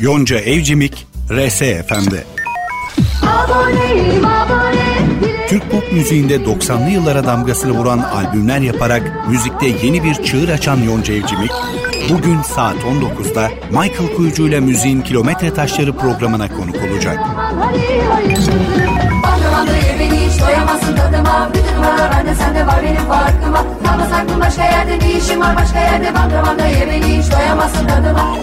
Yonca Evcimik, RS FM'de. Aboneyim, abone, Türk pop müziğinde 90'lı yıllara damgasını vuran albümler yaparak müzikte yeni bir çığır açan Yonca Evcimik, bugün saat 19'da Michael Kuyucu ile Müziğin Kilometre Taşları programına konuk olacak. Hayır, hayır. Bandıramanda ye beni hiç doyamazsın tadıma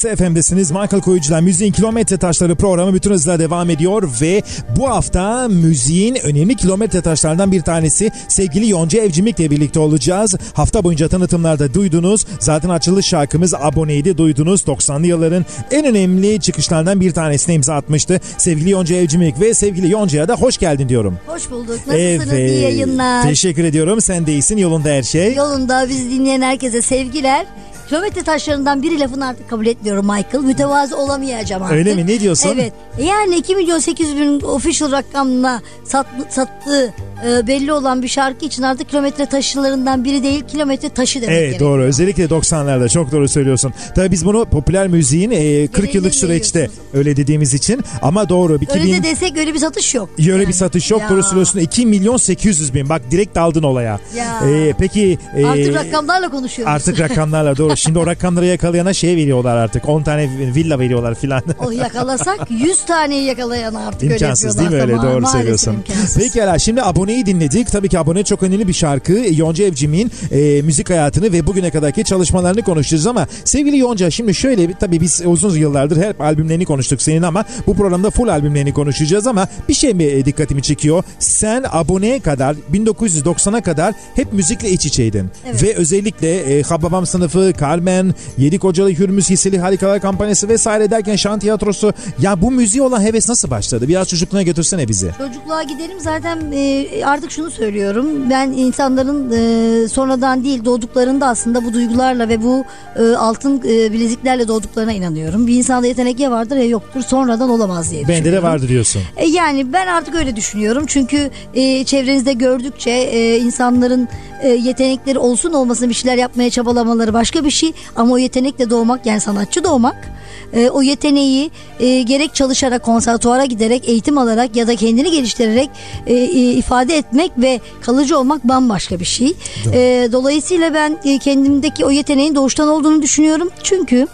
Kese FM'desiniz. Michael Koyucu'dan Müziğin Kilometre Taşları programı bütün hızla devam ediyor ve bu hafta müziğin önemli kilometre taşlarından bir tanesi sevgili Yonca Evcimik'le birlikte olacağız. Hafta boyunca tanıtımlarda duydunuz. Zaten açılış şarkımız Abone'ydi duydunuz. 90'lı yılların en önemli çıkışlardan bir tanesine imza atmıştı. Sevgili Yonca Evcimik ve sevgili Yonca'ya da hoş geldin diyorum. Hoş bulduk. Nasılsınız? Evet. İyi yayınlar. Teşekkür ediyorum. Sen de iyisin. Yolunda her şey. Yolunda. Bizi dinleyen herkese sevgiler kilometre taşlarından biri lafını artık kabul etmiyorum Michael. Mütevazı olamayacağım artık. Öyle mi? Ne diyorsun? Evet. Yani 2 milyon 800 bin official rakamla sat, sattığı e, belli olan bir şarkı için artık kilometre taşlarından biri değil kilometre taşı demek Evet doğru özellikle 90'larda çok doğru söylüyorsun. Tabii biz bunu popüler müziğin e, 40 yıllık süreçte öyle dediğimiz için ama doğru. Bir Öyle 2000 de desek öyle bir satış yok. Öyle Yani. bir satış yok. Ya. Doğru söylüyorsun. 2 milyon 800 bin. Bak direkt aldın olaya. Ya. Ee, peki. e, Artık rakamlarla konuşuyoruz. Artık rakamlarla doğru. Şimdi o rakamları yakalayana şey veriyorlar artık. 10 tane villa veriyorlar filan. O yakalasak 100 taneyi yakalayan artık öyle İmkansız değil mi öyle doğru söylüyorsun. imkansız. Pekala şimdi aboneyi dinledik. Tabii ki abone çok önemli bir şarkı. Yonca Evcimik'in e, müzik hayatını ve bugüne kadarki çalışmalarını konuşacağız ama sevgili Yonca şimdi şöyle tabii biz uzun yıllardır hep albümlerini konuştuk senin ama bu programda full albümlerini konuşacağız ama bir şey mi e, dikkatimi çekiyor? Sen aboneye kadar 1990'a kadar hep müzikle iç içeydin. Evet. Ve özellikle e, Hababam sınıfı, Carmen, Yedi Kocalı Hürmüz Hisseli Harikalar kampanyası vesaire derken şan tiyatrosu ya bu müziğe olan heves nasıl başladı? Biraz çocukluğuna götürsene bizi. Çocukluğa gidelim zaten e, artık şunu söylüyorum. Ben insanların e, sonradan değil doğduklarında aslında bu duygularla ve bu e, altın e, bileziklerle doğduklarına inanıyorum. Bir insanda yetenek ya vardır ya yoktur. Sonradan olamaz diye Bende de düşünüyorum. vardı diyorsun. E, Yani ben artık öyle düşünüyorum. Çünkü e, çevrenizde gördükçe e, insanların e, yetenekleri olsun olmasın bir şeyler yapmaya çabalamaları başka bir şey. Ama o yetenekle doğmak yani sanatçı doğmak e, o yeteneği e, gerek çalışarak konservatuara giderek eğitim alarak ya da kendini geliştirerek e, e, ifade etmek ve kalıcı olmak bambaşka bir şey. E, dolayısıyla ben e, kendimdeki o yeteneğin doğuştan olduğunu düşünüyorum. Çünkü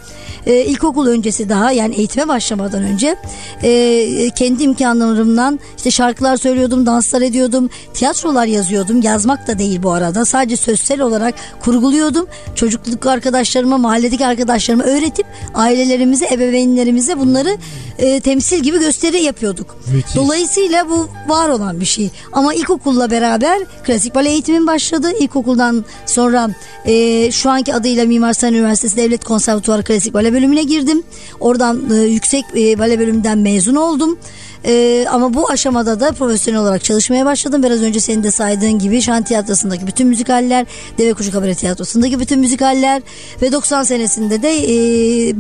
e, ilkokul öncesi daha yani eğitime başlamadan önce e, kendi imkanlarımdan işte şarkılar söylüyordum, danslar ediyordum, tiyatrolar yazıyordum. Yazmak da değil bu arada. Sadece sözsel olarak kurguluyordum. Çocukluk arkadaşlarıma, mahalledeki arkadaşlarıma öğretip ailelerimize, ebeveynlerimize bunları e, temsil gibi gösteri yapıyorduk. Müthiş. Dolayısıyla bu var olan bir şey. Ama ilkokulla beraber klasik bale eğitimim başladı. İlkokuldan sonra e, şu anki adıyla Mimar Sinan Üniversitesi Devlet Konservatuarı Klasik Bale bölümüne girdim. Oradan e, yüksek e, bale bölümünden mezun oldum. E, ama bu aşamada da profesyonel olarak çalışmaya başladım. Biraz önce senin de saydığın gibi Şan Tiyatrosu'ndaki bütün müzikaller, Deve Kuşu Kabare Tiyatrosu'ndaki bütün müzikaller ve 90 senesinde de e,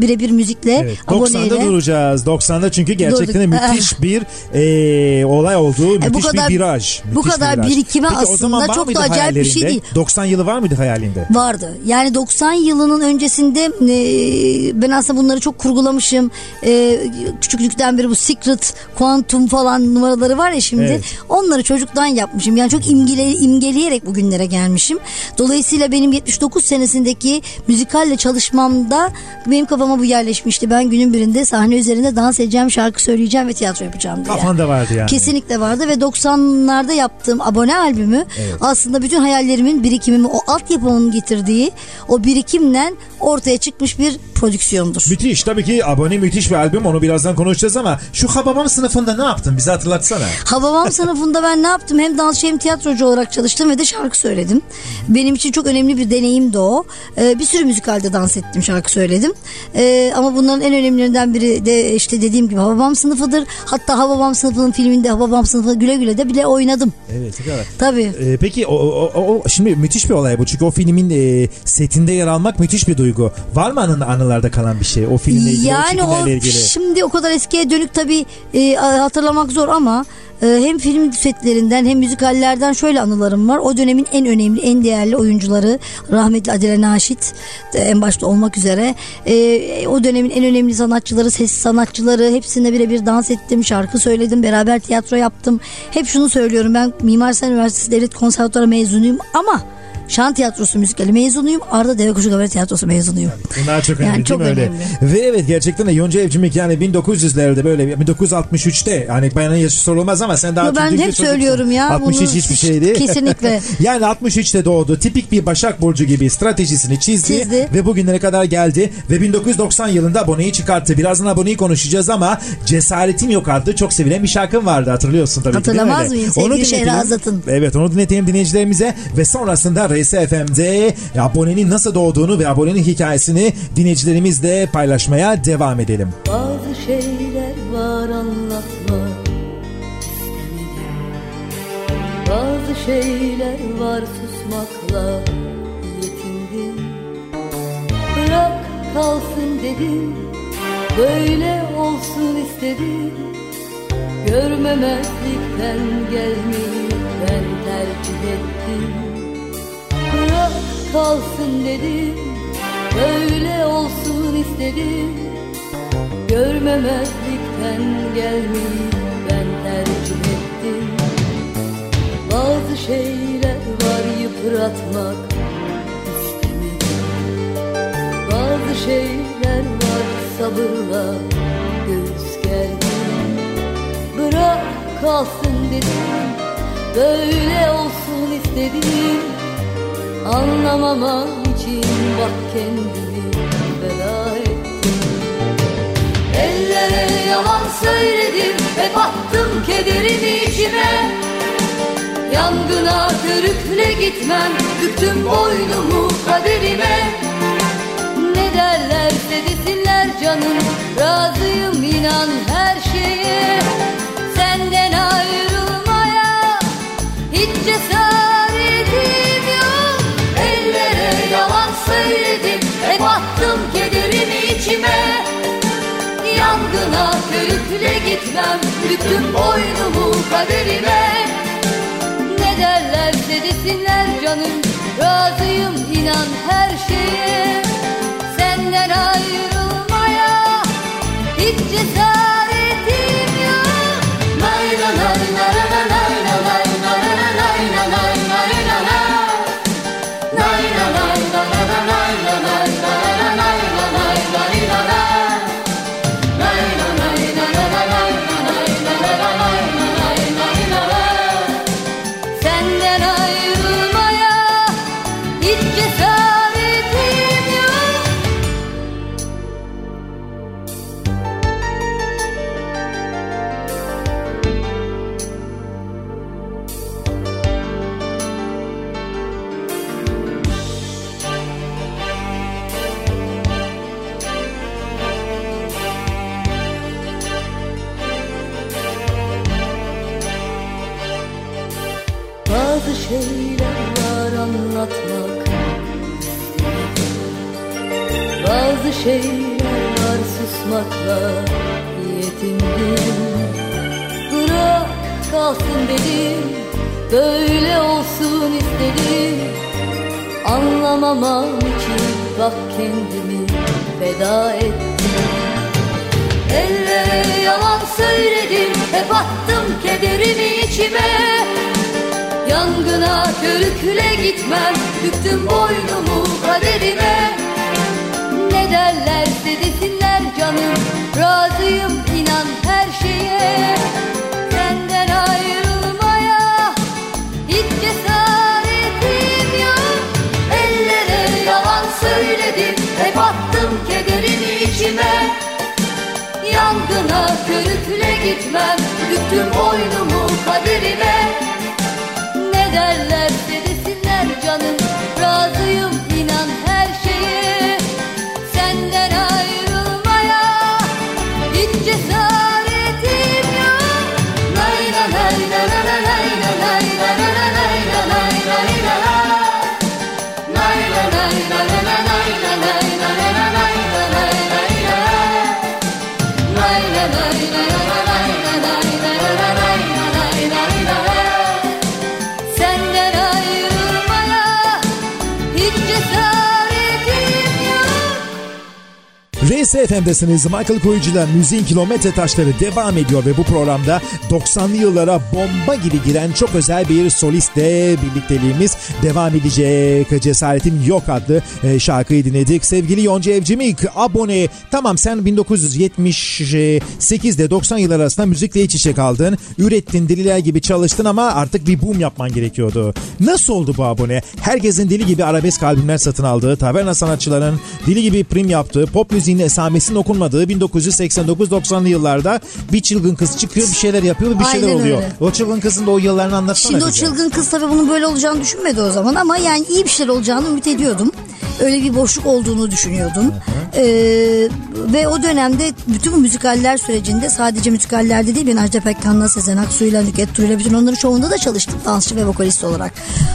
birebir müzikle Evet, 90'da aboneyle. duracağız. 90'da çünkü gerçekten Durduk. müthiş bir e, olay oldu. E, bu müthiş kadar- bir viraj. bu müthiş kadar viraj. birikime Peki, aslında çok da acayip bir şey değil. 90 yılı var mıydı hayalinde? Vardı. Yani 90 yılının öncesinde e, ben aslında bunları çok kurgulamışım. E, küçüklükten beri bu secret, kuantum falan numaraları var ya şimdi. Evet. Onları çocuktan yapmışım. Yani çok imgele, imgeleyerek bugünlere gelmişim. Dolayısıyla benim 79 senesindeki müzikalle çalışmamda benim kafama bu yerleşmişti. Ben günün birinde sahne üzerinde dans edeceğim, şarkı söyleyeceğim ve tiyatro yapacağım diye. Kafanda vardı yani. Kesinlikle vardı ve 90'larda yaptığım abone albümü aslında bütün hayallerimin birikimimi o altyapımın getirdiği o birikimle ortaya çıkmış bir prodüksiyondur. Müthiş. Tabii ki abone müthiş bir albüm. Onu birazdan konuşacağız ama şu Hababam sınıfında ne yaptın? Bize hatırlatsana. Hababam sınıfında ben ne yaptım? Hem dansçı hem tiyatrocu olarak çalıştım ve de şarkı söyledim. Benim için çok önemli bir deneyimdi o. Ee, bir sürü müzikalde dans ettim, şarkı söyledim. Ee, ama bunların en önemlilerinden biri de işte dediğim gibi Hababam sınıfıdır. Hatta Hababam sınıfının filminde Hababam sınıfı güle güle de bile oynadım. Evet. ne kadar. Tabii. Ee, peki o, o, o- o- şimdi müthiş bir olay bu. Çünkü o filmin e, setinde yer almak müthiş bir duygu. Var mı anı, anılarda kalan bir şey? O filmle ilgili, o Yani o çekimlerle ilgili. şimdi o kadar eskiye dönük tabii e, hatırlamak zor ama e, hem film setlerinden hem müzikallerden şöyle anılarım var. O dönemin en önemli, en değerli oyuncuları rahmetli Adile Naşit en başta olmak üzere e, o dönemin en önemli sanatçıları, ses sanatçıları hepsine birebir dans ettim, şarkı söyledim, beraber tiyatro yaptım. Hep şunu söylüyorum ben Mimar Sinan Üniversitesi Devlet Konservatuarı mezunuyum ama Şan tiyatrosu müzikali mezunuyum. Arda Deve Kuşu Kabare tiyatrosu mezunuyum. Bunlar çok Yani önemli çok değil mi öyle? önemli. Ve evet gerçekten de Yonca Evcimik yani 1900'lerde böyle 1963'te hani bayanın yaşı sorulmaz ama sen daha Yo, ben hep söylüyorum ya, 63 bunu hiçbir şeydi. kesinlikle. yani 63'te doğdu. Tipik bir Başak Burcu gibi stratejisini çizdi, Çizdi. ve bugünlere kadar geldi ve 1990 yılında aboneyi çıkarttı. Birazdan aboneyi konuşacağız ama Cesaretim Yok adlı çok sevilen bir şarkın vardı hatırlıyorsun tabii ki Hatırlamaz öyle? mıyım? Sevgili dinletelim. Şehrazat'ın. Evet onu dinletelim dinleyicilerimize ve sonrasında RSFM'de abonenin nasıl doğduğunu ve abonenin hikayesini dinleyicilerimizle paylaşmaya devam edelim. Bazı şeyler var istemedim Bazı şeyler var susmakla yetindim kalsın dedim Böyle olsun istedim Görmemezlikten gelmeyi ben tercih ettim. Bırak kalsın dedim. Böyle olsun istedim. Görmemezlikten gelmeyi ben tercih ettim. Bazı şeyler var yıpratmak istemedim Bazı şeyler var sabırla göğüs gerdim Bırak kalsın dedim. Böyle olsun istedim Anlamamam için bak kendimi feda ettim. Ellere yalan söyledim Hep attım kederimi içime. Yangına körükle gitmem Büktüm boynumu kaderime Ne derlerse desinler canım Razıyım inan her şeye. Senden ayrılmaya Hiç cesaretim körükle gitmem Büktüm boynumu kaderime Ne derlerse desinler canım Razıyım inan her şeye. Senden ayrılmaya RSFM'desiniz. Michael Koyucu'da müziğin kilometre taşları devam ediyor ve bu programda 90'lı yıllara bomba gibi giren çok özel bir solistle birlikteliğimiz devam edecek. Cesaretim Yok adlı e, şarkıyı dinledik. Sevgili Yonca Evcimik abone. Tamam sen 1978'de 90 yıllar arasında müzikle iç içe kaldın. Ürettin deliler gibi çalıştın ama artık bir boom yapman gerekiyordu. Nasıl oldu bu abone? Herkesin deli gibi arabesk albümler satın aldığı, taverna sanatçıların deli gibi prim yaptığı, pop müziğin esamesinin okunmadığı 1989-90'lı yıllarda bir çılgın kız çıkıyor bir şeyler yapıyor bir şeyler Aynen oluyor. öyle. O çılgın kızın da o yıllarını anlatsana Şimdi o bize. çılgın kız tabii bunun böyle olacağını düşünmedi o zaman ama yani iyi bir şeyler olacağını ümit ediyordum. Öyle bir boşluk olduğunu düşünüyordum. Ee, ve o dönemde bütün bu müzikaller sürecinde sadece müzikallerde değil ben Ajda Pekkan'la Sezen Aksu'yla Nükhet Turu'yla bütün onların şovunda da çalıştım dansçı ve vokalist olarak.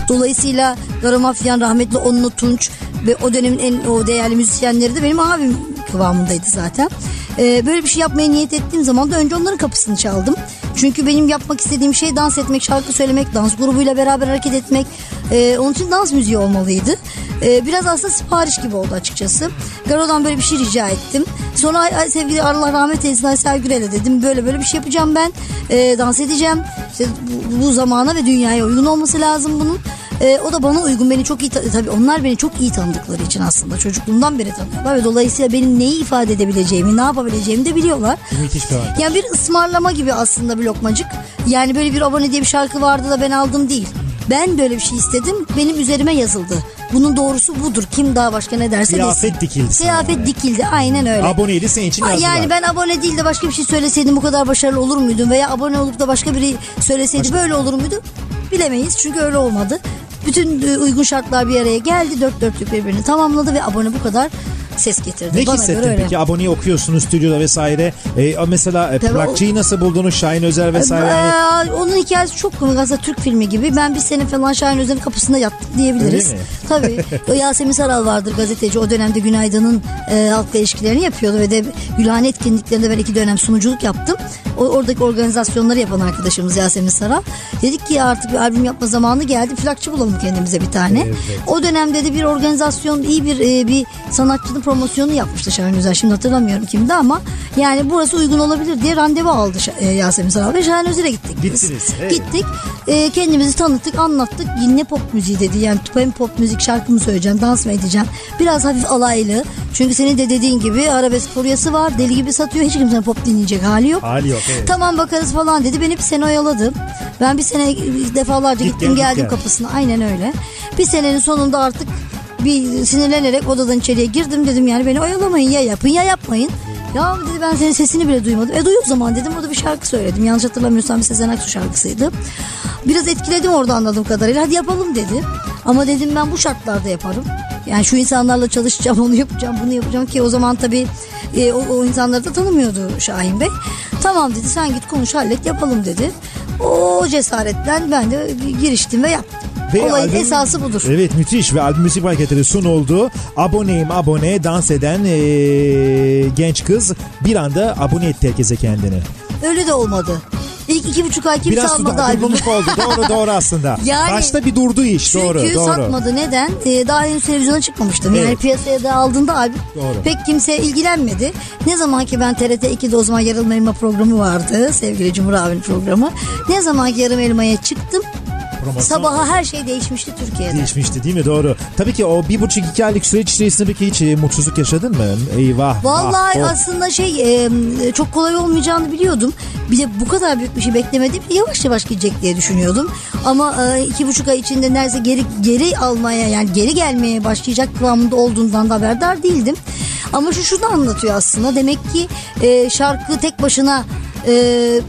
Dolayısıyla Garo Mafyan rahmetli Onlu Tunç ve o dönemin en o değerli müzisyenleri de benim abim kıvamındaydı zaten. Ee, böyle bir şey yapmaya niyet ettiğim zaman da önce onların kapısını çaldım. Çünkü benim yapmak istediğim şey dans etmek, şarkı söylemek, dans grubuyla beraber hareket etmek. Ee, onun için dans müziği olmalıydı. Ee, biraz aslında sipariş gibi oldu açıkçası. Garo'dan böyle bir şey rica ettim. Sonra sevgili Allah rahmet eylesin Aysel Gürel'e dedim. Böyle böyle bir şey yapacağım ben. Ee, dans edeceğim. İşte bu, bu zamana ve dünyaya uygun olması lazım bunun. Ee, o da bana uygun beni çok iyi ta- tabii onlar beni çok iyi tanıdıkları için aslında çocukluğumdan beri tanıyorlar ve dolayısıyla benim neyi ifade edebileceğimi ne yapabileceğimi de biliyorlar. Müthiş bir hareket. Yani bir ısmarlama gibi aslında bir lokmacık. Yani böyle bir abone diye bir şarkı vardı da ben aldım değil. Ben böyle bir şey istedim. Benim üzerime yazıldı. Bunun doğrusu budur. Kim daha başka ne derse Kıyafet desin. dikildi Kıyafet yani. dikildi. Aynen öyle. Aboneydi senin için yazdılar. Yani ben abone değil de başka bir şey söyleseydim bu kadar başarılı olur muydum? Veya abone olup da başka biri söyleseydi böyle olur muydu? Bilemeyiz çünkü öyle olmadı. Bütün e, uygun şartlar bir araya geldi. Dört dörtlük birbirini tamamladı ve abone bu kadar ses getirdi. Ne Bana hissettin göre öyle. peki? Aboneyi okuyorsunuz stüdyoda vesaire. E, mesela e, Tabii plakçıyı nasıl buldunuz? Şahin Özer vesaire. Yani, Ee, onun hikayesi çok komik aslında Türk filmi gibi. Ben bir sene falan Şahin Özer'in kapısında yattım diyebiliriz. Tabii. O Yasemin Saral vardır gazeteci. O dönemde Günaydın'ın e, halkla ilişkilerini yapıyordu ve de Gülhane etkinliklerinde ben iki dönem sunuculuk yaptım. O, oradaki organizasyonları yapan arkadaşımız Yasemin Saral. Dedik ki artık bir albüm yapma zamanı geldi. Plakçı bulalım kendimize bir tane. O dönemde de bir organizasyon iyi bir e, bir sanatçının promosyonu yapmıştı Şahin Özer. Şimdi hatırlamıyorum kimdi ama yani burası uygun olabilir diye randevu aldı e, Yasemin Saral ve Şahin Özer'e gittik. biz. Gittiniz, evet. Gittik. E, kendimizi tanıttık, anlattık. Ne pop müziği dedi. Yani hem pop müzik şarkı mı söyleyeceğim, dans mı edeceğim? Biraz hafif alaylı. Çünkü senin de dediğin gibi arabesk furyası var. Deli gibi satıyor. Hiç kimsenin pop dinleyecek hali yok. Hali yok, evet. Tamam bakarız falan dedi. Beni bir sene oyaladı. Ben bir sene defalarca Git gittim gel, git geldim gel. kapısına. Aynen öyle. Bir senenin sonunda artık bir sinirlenerek odadan içeriye girdim dedim yani beni oyalamayın ya yapın ya yapmayın. Ya dedi ben senin sesini bile duymadım. E duy o zaman dedim. O da bir şarkı söyledim. Yanlış hatırlamıyorsam bir Sezen Aksu şarkısıydı. Biraz etkiledim orada anladığım kadarıyla. Hadi yapalım dedi. Ama dedim ben bu şartlarda yaparım. Yani şu insanlarla çalışacağım, onu yapacağım, bunu yapacağım ki o zaman tabii e, o, o insanları da tanımıyordu Şahin Bey. Tamam dedi sen git konuş hallet yapalım dedi. O cesaretten ben de giriştim ve yaptım. Olayın albüm- esası budur. Evet müthiş ve albüm müzik paketleri sunuldu. Aboneyim abone dans eden e, genç kız bir anda abone etti herkese kendini. Öyle de olmadı. İlk iki buçuk ay kimse Biraz almadı albümü. oldu. Doğru doğru aslında. Yani- Başta bir durdu iş. Çünkü doğru doğru. satmadı. Neden? Ee, daha henüz televizyona çıkmamıştım. Yani Evet. piyasaya da aldığında albüm Doğru. pek kimse ilgilenmedi. Ne zaman ki ben TRT 2'de o zaman Yarım Elma programı vardı. Sevgili Cumhur abinin programı. Ne zaman ki Yarım Elma'ya çıktım Promosyon sabaha her şey değişmişti Türkiye'de. değişmişti değil mi? Doğru. Tabii ki o bir buçuk iki aylık süreç içerisinde peki hiç e, mutsuzluk yaşadın mı? Eyvah. Vallahi vah, aslında şey e, çok kolay olmayacağını biliyordum. Bir de bu kadar büyük bir şey beklemedim. Yavaş yavaş gidecek diye düşünüyordum. Ama e, iki buçuk ay içinde neredeyse geri geri almaya yani geri gelmeye başlayacak kıvamında olduğundan da haberdar değildim. Ama şu şunu anlatıyor aslında. Demek ki e, şarkı tek başına e, e,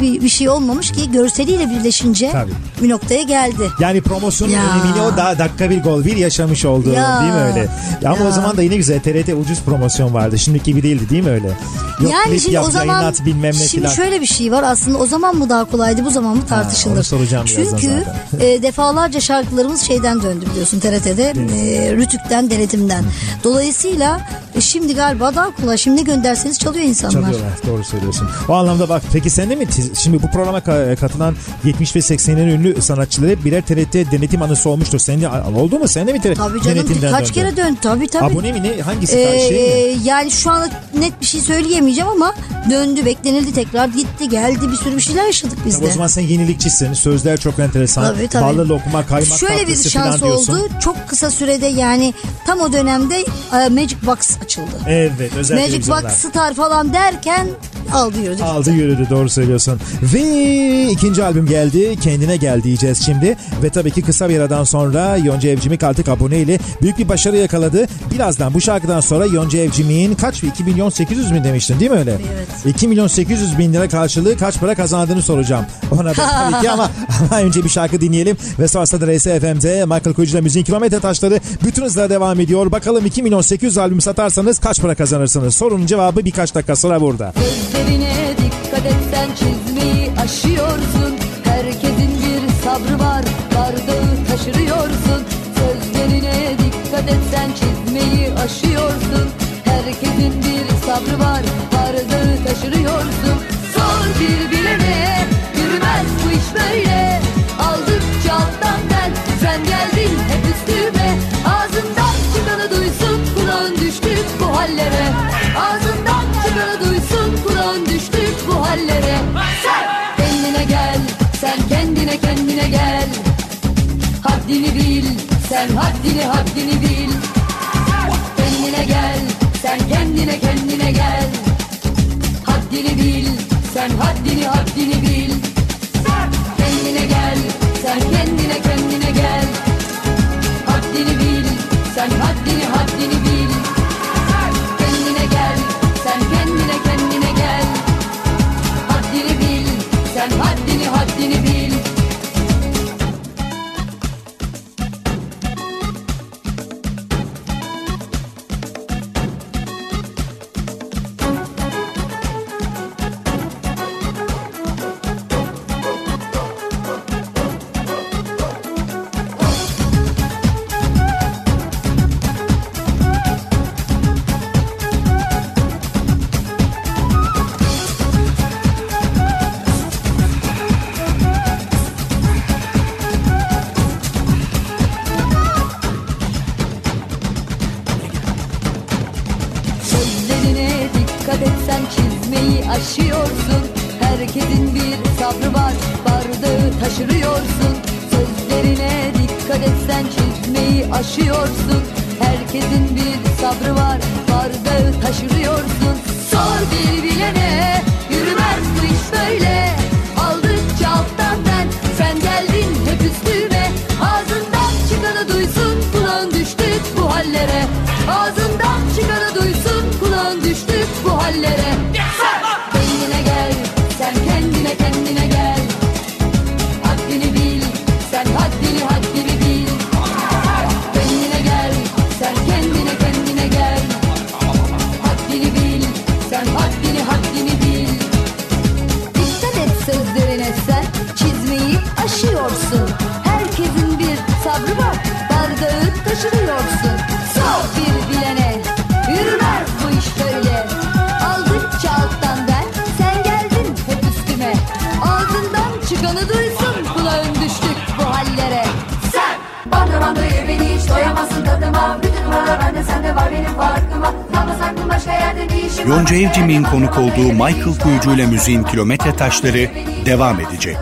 bir, bir şey olmamış ki görseliyle birleşince Tabii. bir noktaya geldi. Yani promosyonun Ya. önemini o da dakika bir gol bir yaşamış oldu Ya. değil mi öyle? Ya ama Ya. o zaman da yine güzel TRT ucuz promosyon vardı. Şimdiki gibi değildi değil mi öyle? Yok yani şimdi yap, o zaman yayınlat bilmem ne şimdi filan. şöyle bir şey var aslında o zaman mı daha kolaydı bu zaman mı tartışılır. onu soracağım Çünkü e, defalarca şarkılarımız şeyden döndü biliyorsun TRT'de e, Rütük'ten denetimden. Dolayısıyla e, şimdi galiba daha kolay şimdi ne gönderseniz çalıyor insanlar. Çalıyorlar doğru söylüyorsun. O anlamda bak peki sen de mi şimdi bu programa ka- katılan 70 ve 80'lerin ünlü sanatçıları hep birer TRT denetim anısı olmuştur. Sen de oldu mu? Sen de mi TRT Tabii canım kaç döndün? kere döndü tabii tabii. Abone mi ne? Hangisi? Ee, şey mi? yani şu anda net bir şey söyleyemeyeceğim ama döndü beklenildi tekrar gitti geldi bir sürü bir şeyler yaşadık biz Tabii de. o zaman sen yenilikçisin. Sözler çok enteresan. Tabii, tabii. Ballı lokma, kaymak Şöyle bir şans oldu. Çok kısa sürede yani tam o dönemde e, Magic Box açıldı. Evet özel Magic. Box Star falan derken aldı yürüdü. Aldı yürüdü doğru söylüyorsun. Ve ikinci albüm geldi. Kendine gel diyeceğiz şimdi. Ve tabii ki kısa bir aradan sonra Yonca Evcimik artık abone ile büyük bir başarı yakaladı. Birazdan bu şarkıdan sonra Yonca Evcimik'in kaç 2 milyon 800 bin demiştin değil mi öyle? Evet. 2 milyon 800 bin lira karşılığı kaç para kazandığını soracağım. Ona da tabii ki ama, ama önce bir şarkı dinleyelim. Ve sonrasında da RSFM'de Michael Kuyucu'da müziğin kilometre taşları bütün hızla devam ediyor. Bakalım 2 milyon 800 albüm satarsanız kaç para kazanırsınız? Sorunun cevabı birkaç dakika sonra burada. Gözlerine dikkat et sen çizmeyi aşıyorsun. Herkesin bir sabrı var bardağı taşırıyorsun. Sözlerine dikkat et sen çizmeyi aşıyorsun. Herkesin bir sabrı var bardağı taşırıyorsun. Sor bir bilene yürümez bu iş böyle sen haddini haddini bil. Kendine gel sen kendine kendine gel. Haddini bil sen haddini haddini bil İle müziğin kilometre taşları devam edecek.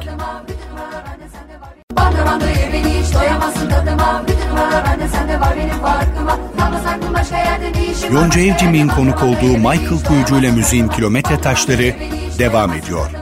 Yonca Evcimik'in konuk olduğu Michael Kuyucu ile müziğin kilometre taşları devam ediyor.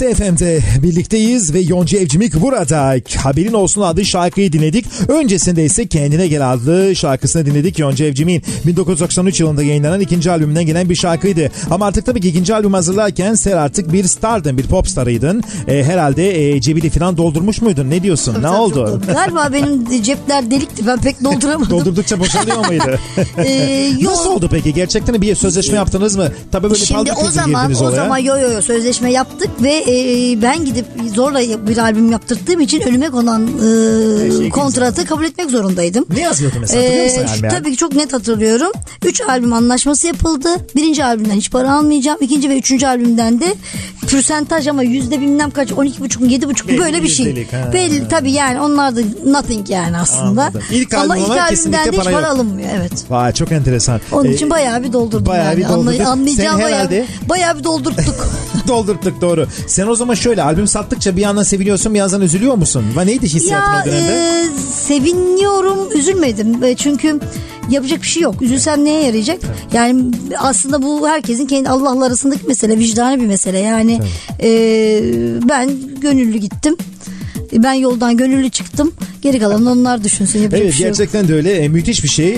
Trace FM'de birlikteyiz ve Yonca Evcimik burada. Haberin olsun adlı şarkıyı dinledik. Öncesinde ise Kendine Gel adlı şarkısını dinledik Yonca Evcimik'in 1993 yılında yayınlanan ikinci albümünden gelen bir şarkıydı. Ama artık tabii ki ikinci albüm hazırlarken sen artık bir stardın, bir pop starıydın. E, herhalde e, cebini falan doldurmuş muydun? Ne diyorsun? ne Tabii oldu? Galiba benim cepler delikti ben pek dolduramadım. Doldurdukça boşalıyor muydu? Ee, yok. Nasıl oldu peki? Gerçekten bir sözleşme yaptınız mı? Tabii böyle Şimdi o zaman o olaya. zaman yo yo yo sözleşme yaptık ve e, ben gidip zorla bir albüm yaptırdığım için önüme konan e, kontratı kabul etmek zorundaydım. Ne yazıyordu mesela? Hatırlıyor musun Ee, yani? tabii ki çok net hatırlıyorum. Üç albüm anlaşması yapıldı. Birinci albümden hiç para almayacağım. İkinci ve üçüncü albümden de pürsentaj ama yüzde bilmem kaç 12,5 mu 7,5 Belli mu böyle bir şey. ha. Belli tabii yani onlar da nothing yani aslında. Anladım. İlk ama ilk albümden de hiç para para alınmıyor evet. Vay çok enteresan. Onun Ee, için bayağı bir doldurdum bayağı yani. bir doldurduk. Anlay- anlayacağım bayağı, herhalde- bayağı bir doldurttuk. Doldurttuk doğru. Sen o zaman şöyle albüm sattıkça bir yandan seviniyorsun bir yandan üzülüyor musun? Va neydi hissiyatın ya o dönemde? e, seviniyorum üzülmedim E, çünkü yapacak bir şey yok. Üzülsem neye yarayacak? Yani aslında bu herkesin kendi Allah'la arasındaki mesele, vicdani bir mesele. Yani e, ben gönüllü gittim. Ben yoldan gönüllü çıktım. Geri kalanını onlar düşünsün. Yapacak Evet bir şey yok. gerçekten de öyle. E, müthiş bir şey.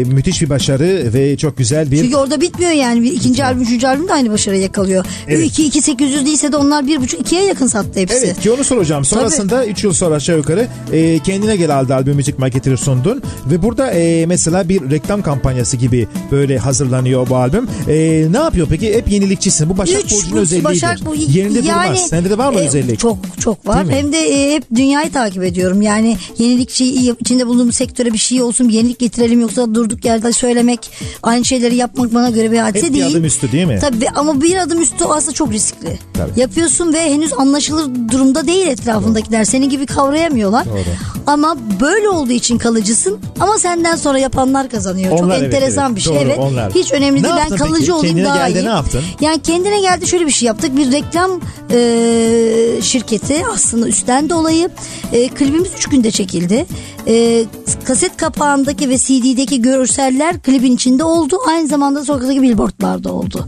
E, müthiş bir başarı ve çok güzel bir... Çünkü orada bitmiyor yani. Bir ikinci albüm, üçüncü albüm de aynı başarıyı yakalıyor. Evet. 2 2 800 değilse de onlar bir buçuk ikiye yakın sattı hepsi. Evet ki onu soracağım. Sonrasında 3 yıl sonra aşağı yukarı e, kendine gel aldı albüm müzik maketini sundun. Ve burada e, mesela bir reklam kampanyası gibi böyle hazırlanıyor bu albüm. E, ne yapıyor peki? Hep yenilikçisin. Bu Başak Burcu'nun bu özelliğidir. Başak bu- Yerinde yani, durmaz. Sende de var mı e, özellik? Çok çok var. Hem de e, hep dünyayı takip ediyorum. Yani yenilikçi içinde bulunduğum sektöre bir şey olsun, bir yenilik getirelim yoksa durduk yerde söylemek, aynı şeyleri yapmak bana göre bir hadise Hep bir değil. adım üstü değil mi? Tabii ama bir adım üstü aslında çok riskli. Tabii. Yapıyorsun ve henüz anlaşılır durumda değil etrafındakiler. Senin gibi kavrayamıyorlar. Doğru. Ama böyle olduğu için kalıcısın. Ama senden sonra yapanlar kazanıyor. Onlar, çok evet, enteresan evet. bir şey. Doğru, evet. onlar. Hiç önemli Ne değil. Ben kalıcı peki? olayım Kendine daha geldi, iyi. ne yaptın? Yani kendine geldi şöyle bir şey yaptık. Bir reklam e, şirketi aslında üstlendi olayı. E, klibimiz 3 günde çekildi. E, kaset kapağındaki ve CD'deki görseller klibin içinde oldu. Aynı zamanda sokaktaki billboardlarda oldu.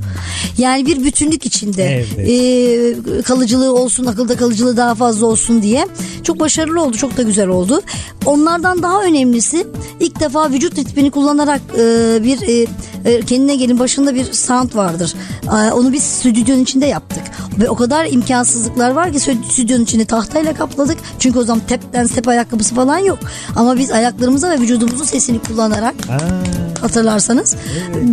Yani bir bütünlük içinde. Evet. E, kalıcılığı olsun, akılda kalıcılığı daha fazla olsun diye. Çok başarılı oldu, çok da güzel oldu. Onlardan daha önemlisi ilk defa vücut ritmini kullanarak e, bir e, e, kendine gelin başında bir sound vardır. E, onu biz stüdyonun içinde yaptık. Ve o kadar imkansızlıklar var ki stü- stüdyonun içini tahtayla kapladık. Çünkü o zaman tepten step ayakkabısı falan yok. Ama biz ayaklarımıza ve vücudumuzun sesini kullanarak hatırlarsanız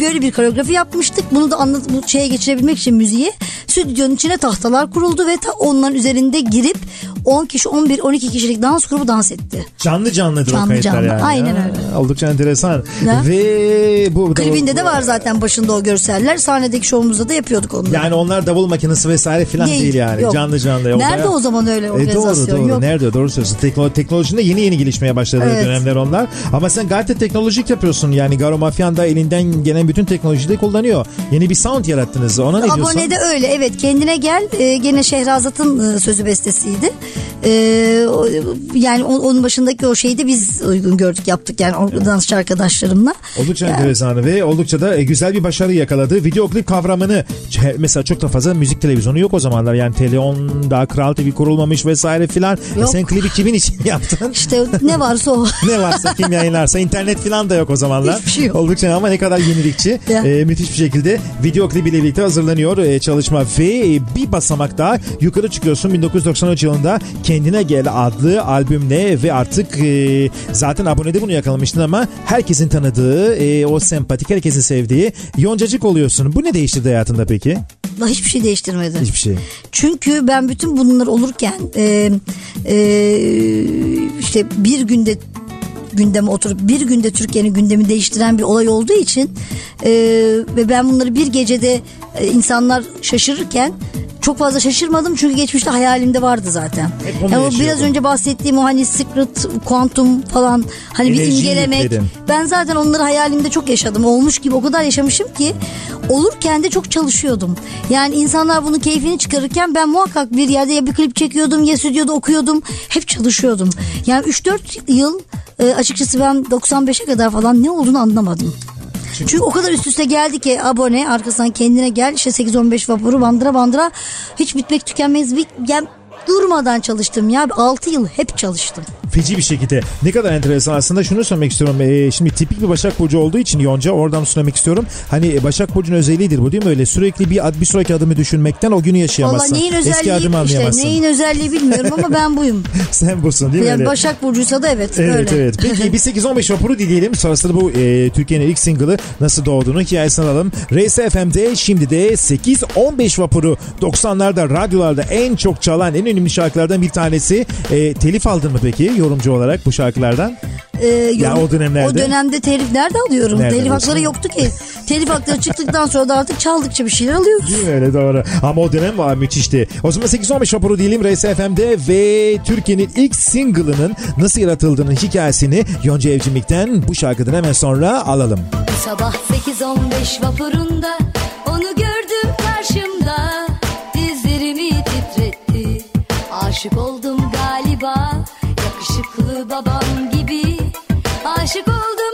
böyle bir koreografi yapmıştık. Bunu da anlat bu şeye geçirebilmek için müziği stüdyonun içine tahtalar kuruldu ve ta onların üzerinde girip 10 kişi 11 12 kişilik dans grubu dans etti. Canlı canlıdır o Canlı kayıtlar canlı, yani. aynen Ha, öyle. Oldukça enteresan. Ya. Ve bu Klibinde de var zaten başında o görseller. Sahnedeki şovumuzda da yapıyorduk onları. Yani onlar davul makinesi vesaire falan değil, yani. yok. Canlı canlı. O Nerede bayağı- o zaman öyle E, doğru organizasyon? doğru. Yok. Nerede? Doğru söylüyorsun. Teknolo teknolojinin de yeni yeni gelişmeye başladığı Evet. dönemler onlar. Ama sen gayet de teknolojik yapıyorsun. Yani Garo Mafyan da elinden gelen bütün teknolojiyi de kullanıyor. Yeni bir sound yarattınız. Ona ne diyorsun? Abone de öyle evet kendine gel e, gene Şehrazat'ın e, sözü bestesiydi. E, o- yani onun başındaki o şeyi de biz uygun gördük yaptık yani o dansçı arkadaşlarımla. Oldukça Yani- enteresan ve oldukça da e, güzel bir başarı yakaladı. Video klip kavramını mesela çok da fazla müzik televizyonu yok o zamanlar. Yani Teleon daha Kral TV kurulmamış vesaire filan. E, Yok. sen klibi kimin için yaptın? İşte ne varsa o. ne varsa kim yayınlarsa internet falan da yok o zamanlar. Hiçbir şey yok. Oldukça ama ne kadar yenilikçi. E, müthiş bir şekilde video klibiyle birlikte hazırlanıyor e, çalışma ve e, bir basamak daha yukarı çıkıyorsun 1993 yılında Kendine Gel adlı albümle ve artık e, zaten abonede bunu yakalamıştın ama herkesin tanıdığı e, o sempatik herkesin sevdiği yoncacık oluyorsun. Bu ne değiştirdi hayatında peki? Daha hiçbir şey değiştirmedi. Hiçbir şey. Çünkü ben bütün bunlar olurken e, e, işte bir günde gündeme oturup bir günde Türkiye'nin gündemi değiştiren bir olay olduğu için e, ve ben bunları bir gecede e, insanlar şaşırırken çok fazla şaşırmadım çünkü geçmişte hayalimde vardı zaten. Hep onu Yani o biraz önce bahsettiğim o hani secret, kuantum falan hani bir imgelemek. Ben zaten onları hayalimde çok yaşadım. Olmuş gibi o kadar yaşamışım ki olurken de çok çalışıyordum. Yani insanlar bunun keyfini çıkarırken ben muhakkak bir yerde ya bir klip çekiyordum ya stüdyoda okuyordum. Hep çalışıyordum. Yani 3-4 yıl e, açıkçası ben 95'e kadar falan ne olduğunu anlamadım. Çünkü o kadar üst üste geldi ki abone arkasından kendine gel. İşte 8-15 vapuru bandıra bandıra. Hiç bitmek tükenmez bir yani durmadan çalıştım ya 6 yıl hep çalıştım. Feci bir şekilde. Ne kadar enteresan aslında şunu söylemek istiyorum. Ee, şimdi tipik bir Başak Burcu olduğu için Yonca oradan söylemek istiyorum. Hani Başak Burcu'nun özelliğidir bu değil mi öyle? Sürekli bir, ad- bir sonraki adımı düşünmekten o günü yaşayamazsın. Valla neyin Eski özelliği adımı işte neyin özelliği bilmiyorum ama ben buyum. Sen busun değil mi? yani öyle? Başak Burcu'ysa da evet, Evet öyle. evet. Peki bir 8-15 vapuru dinleyelim. Sonrasında bu e, Türkiye'nin ilk single'ı nasıl doğduğunu hikayesini alalım. Race FM'de şimdi de 8-15 vapuru 90'larda radyolarda en çok çalan en önemli şarkılardan bir tanesi. E, telif aldın mı peki yorumcu olarak bu şarkılardan? Ee, yorum- o dönemlerde- O dönemde telif nerede alıyorum? Nerede telif hakları yoktu ki. telif hakları çıktıktan sonra da artık çaldıkça bir şeyler alıyoruz. Değil mi öyle doğru. Ama o dönem var müthişti. O zaman 8-15 vapuru diyelim Race FM'de ve Türkiye'nin ilk single'ının nasıl yaratıldığının hikayesini Yonca Evcimik'ten bu şarkıdan hemen sonra alalım. Bu sabah 8-15 vapurunda onu gördüm karşımda Aşık oldum galiba Yakışıklı babam gibi. Aşık oldum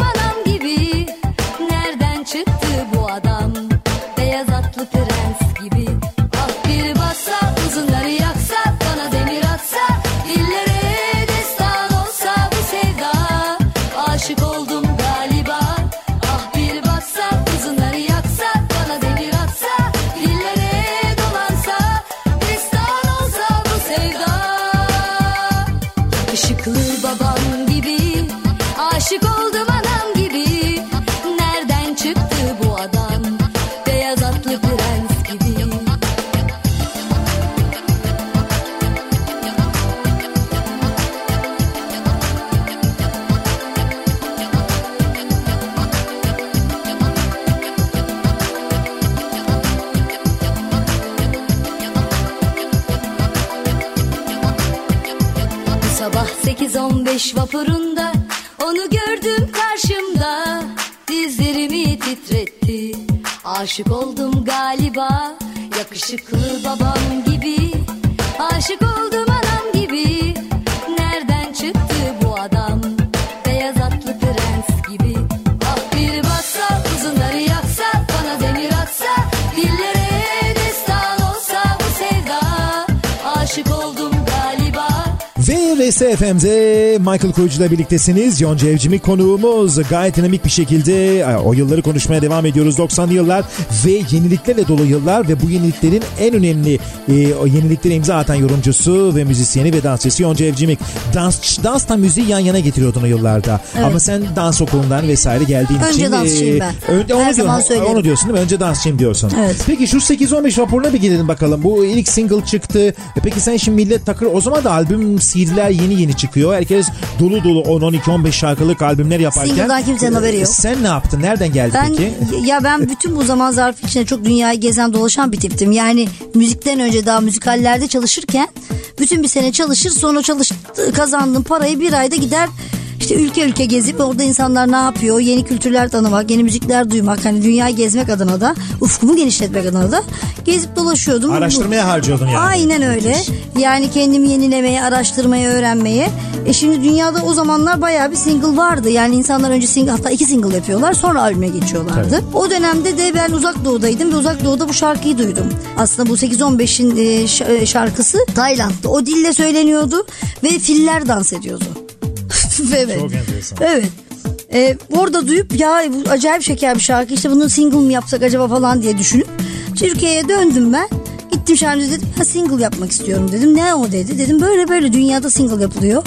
8-15 vapurunda. Onu gördüm karşımda. Dizlerimi titretti. Aşık oldum galiba. Yakışıklı babam gibi. Aşık oldum anam gibi RSFM'de Michael Koyucu ile birliktesiniz. Yonca Evcimik konuğumuz. Gayet dinamik bir şekilde e, o yılları konuşmaya devam ediyoruz. 90'lı yıllar ve yeniliklerle dolu yıllar ve bu yeniliklerin en önemli e, o yeniliklere imza atan yorumcusu ve müzisyeni ve dansçısı Yonca Evcimik. Dans, dansla müziği yan yana getiriyordun o yıllarda. Ama sen dans okulundan vesaire geldiğin Önce için. dansçıyım ben. Önce, onu, Her zaman diyorsun, söylerim. onu diyorsun değil mi? Önce dansçıyım diyorsun. Evet. Peki şu 8-15 raporuna bir gidelim bakalım. Bu ilk single çıktı. E peki sen şimdi millet takır. O zaman da albüm CD'ler yeni yeni çıkıyor. Herkes dolu dolu 10-12-15 şarkılık albümler yaparken. Single'dan kimsenin haberi yok. Sen ne yaptın? Nereden geldi Ben peki? ya ben bütün bu zaman zarfı içinde çok dünyayı gezen dolaşan bir tiptim. Yani müzikten önce daha müzikallerde çalışırken bütün bir sene çalışır sonra çalış kazandığım parayı bir ayda gider işte ülke ülke gezip orada insanlar ne yapıyor yeni kültürler tanımak yeni müzikler duymak hani dünyayı gezmek adına da ufkumu genişletmek adına da gezip dolaşıyordum. Araştırmaya harcıyordun yani. Aynen öyle. Yani kendimi yenilemeye, araştırmaya, öğrenmeye. E şimdi dünyada o zamanlar bayağı bir single vardı. Yani insanlar önce single hatta iki single yapıyorlar sonra albüme geçiyorlardı. O dönemde de ben uzak doğudaydım ve uzak doğuda bu şarkıyı duydum. Aslında bu 8-15'in e, e, şarkısı Tayland'da. O dille söyleniyordu ve filler dans ediyordu. evet. Çok enteresan. Evet. Ee, orada duyup ya bu acayip şeker bir şarkı işte bunu single mi yapsak acaba falan diye düşünüp Türkiye'ye döndüm ben. Gittim şarkı dedim ya single yapmak istiyorum dedim. Ne o dedi. Dedim böyle böyle dünyada single yapılıyor.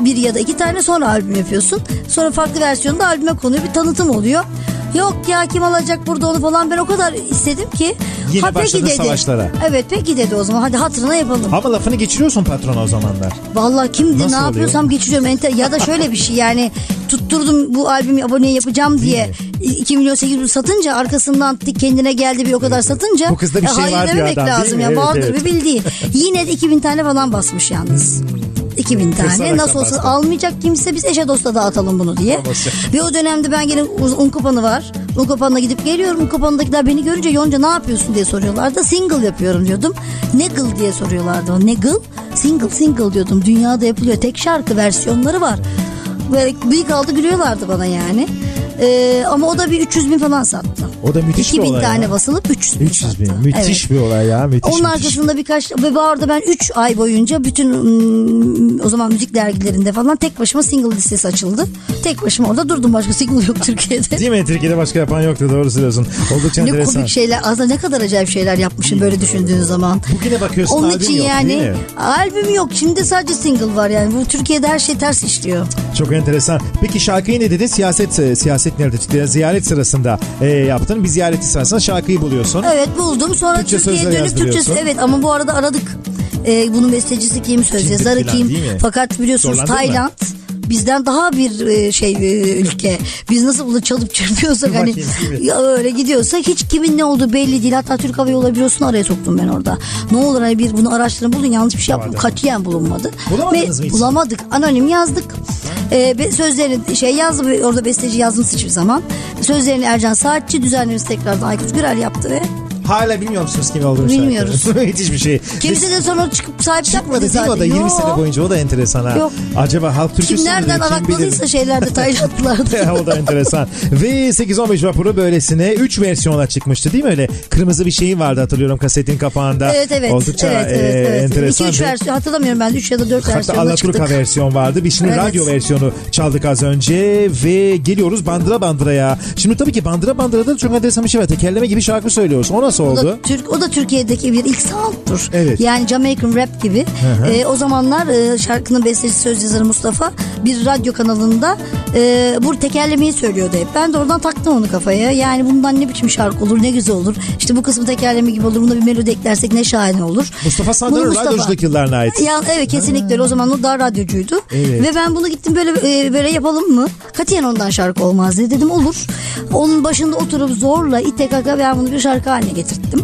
Bir ya da iki tane sonra albüm yapıyorsun. Sonra farklı versiyonda albüme konuyor bir tanıtım oluyor. Yok ya kim alacak burada onu falan ben o kadar istedim ki. Yine peki başladın dedi. savaşlara. Evet peki dedi o zaman hadi hatırına yapalım. Ama lafını geçiriyorsun patrona o zamanlar. Vallahi kimdi Nasıl ne oluyor? yapıyorsam geçiriyorum. Enter, ya da şöyle bir şey yani tutturdum bu albümü aboneye yapacağım diye 2 milyon 8 milyon satınca arkasından kendine geldi bir o kadar satınca. Bu kızda bir e, şey hayır var diyor adam, değil lazım mi? ya Evet, vardır evet. bir bildiği. Yine de 2000 tane falan basmış yalnız. 2000 tane nasıl olsa bastı. almayacak kimse biz eşe dosta dağıtalım bunu diye. Ve o dönemde ben gene un kapanı var. Un kapanına gidip geliyorum. Un kapanındakiler beni görünce Yonca ne yapıyorsun diye soruyorlardı. Single yapıyorum diyordum. Niggle diye soruyorlardı. Niggle? Single single diyordum. Dünyada yapılıyor. Tek şarkı versiyonları var. Böyle büyük aldı gülüyorlardı bana yani. Ee, ama o da bir 300 bin falan sattı. O da müthiş bir 2000 olay tane ya. basılıp 300 bin 300 bin. sattı. Müthiş Evet. bir olay ya. Müthiş Onun müthiş. arkasında birkaç ve bu arada ben 3 ay boyunca bütün ım, o zaman müzik dergilerinde falan tek başıma single listesi açıldı. Tek başıma orada durdum başka single yok Türkiye'de. Değil mi? Türkiye'de başka yapan yoktu doğru söylüyorsun. Oldukça Ne enteresan. komik şeyler aslında ne kadar acayip şeyler yapmışım böyle düşündüğün zaman. Bugüne bakıyorsun Onun için yok yani albüm yok şimdi sadece single var yani bu Türkiye'de her şey ters işliyor. Çok enteresan. Peki şarkıyı ne dedin? Siyaset e, siyaset nerede? Ziyaret sırasında e, yaptın. Bir ziyareti sırasında şarkıyı buluyorsun. Evet buldum sonra Türkçe Türkiye'ye dönüp Türkçe evet ama bu arada aradık. Ee, bunun bestecisi kim söz Kimdir yazarı kim fakat biliyorsunuz Zorlandın mı? Bizden daha bir e, şey e, ülke. Biz nasıl bunu çalıp çırpıyorsak hani ya öyle gidiyorsa hiç kimin ne olduğu belli değil. Hatta Türk Hava Yolları Bürosu'nu araya soktum ben orada. Ne olur hani bir bunu araştırın bulun yanlış bir şey yaptım. Katiyen bulunmadı. Bulamadınız Ve mı hiç? Bulamadık. Anonim yazdık. Ee, sözlerini şey yazdı ve orada besteci yazmış hiçbir zaman. Sözlerini Ercan Saatçi düzenlemesi tekrardan Aykut Gürel yaptı ve Hala bilmiyor musunuz kim olduğunu Bilmiyoruz. şarkının? Müthiş bir şey. kimse de sonra çıkıp sahip Çıkmadı çıkmadı değil mi o da zaten. 20 Yok. sene boyunca o da enteresan ha. Yok. Acaba halk türküsü Kim nereden arakladıysa şeylerde Taylandlılarda. o da enteresan. Ve 8-15 vapuru böylesine 3 versiyona çıkmıştı değil mi öyle? Kırmızı bir şeyin vardı hatırlıyorum kasetin kapağında. Evet evet. Oldukça evet, evet, e, evet. enteresan. 2-3 ve- versiyon hatırlamıyorum ben 3 ya da 4 Hatta versiyonda Alaturka versiyon vardı. Biz şimdi Evet. radyo versiyonu çaldık az önce ve geliyoruz Bandıra Bandıra'ya. Şimdi tabii ki Bandıra Bandıra'da da çok enteresan bir şey var. Tekerleme gibi şarkı söylüyoruz. O nasıl O oldu? da, Türk, o da Türkiye'deki bir ilk sound'tur. Evet. Yani Jamaican rap gibi. Ee, o zamanlar e, şarkının bestecisi söz yazarı Mustafa bir radyo kanalında e, bu tekerlemeyi söylüyordu hep. Ben de oradan taktım onu kafaya. Yani bundan ne biçim şarkı olur ne güzel olur. İşte bu kısmı tekerleme gibi olur. Buna bir melodi eklersek ne şahane olur. Mustafa Sandal'ın radyoculuk yıllarına ait. Ya evet kesinlikle öyle. o zaman o daha radyocuydu. Evet. Ve ben bunu gittim böyle e, böyle yapalım mı? Katiyen ondan şarkı olmaz dedi. Dedim olur. Onun başında oturup zorla ite kaka ben bunu bir şarkı haline getirttim.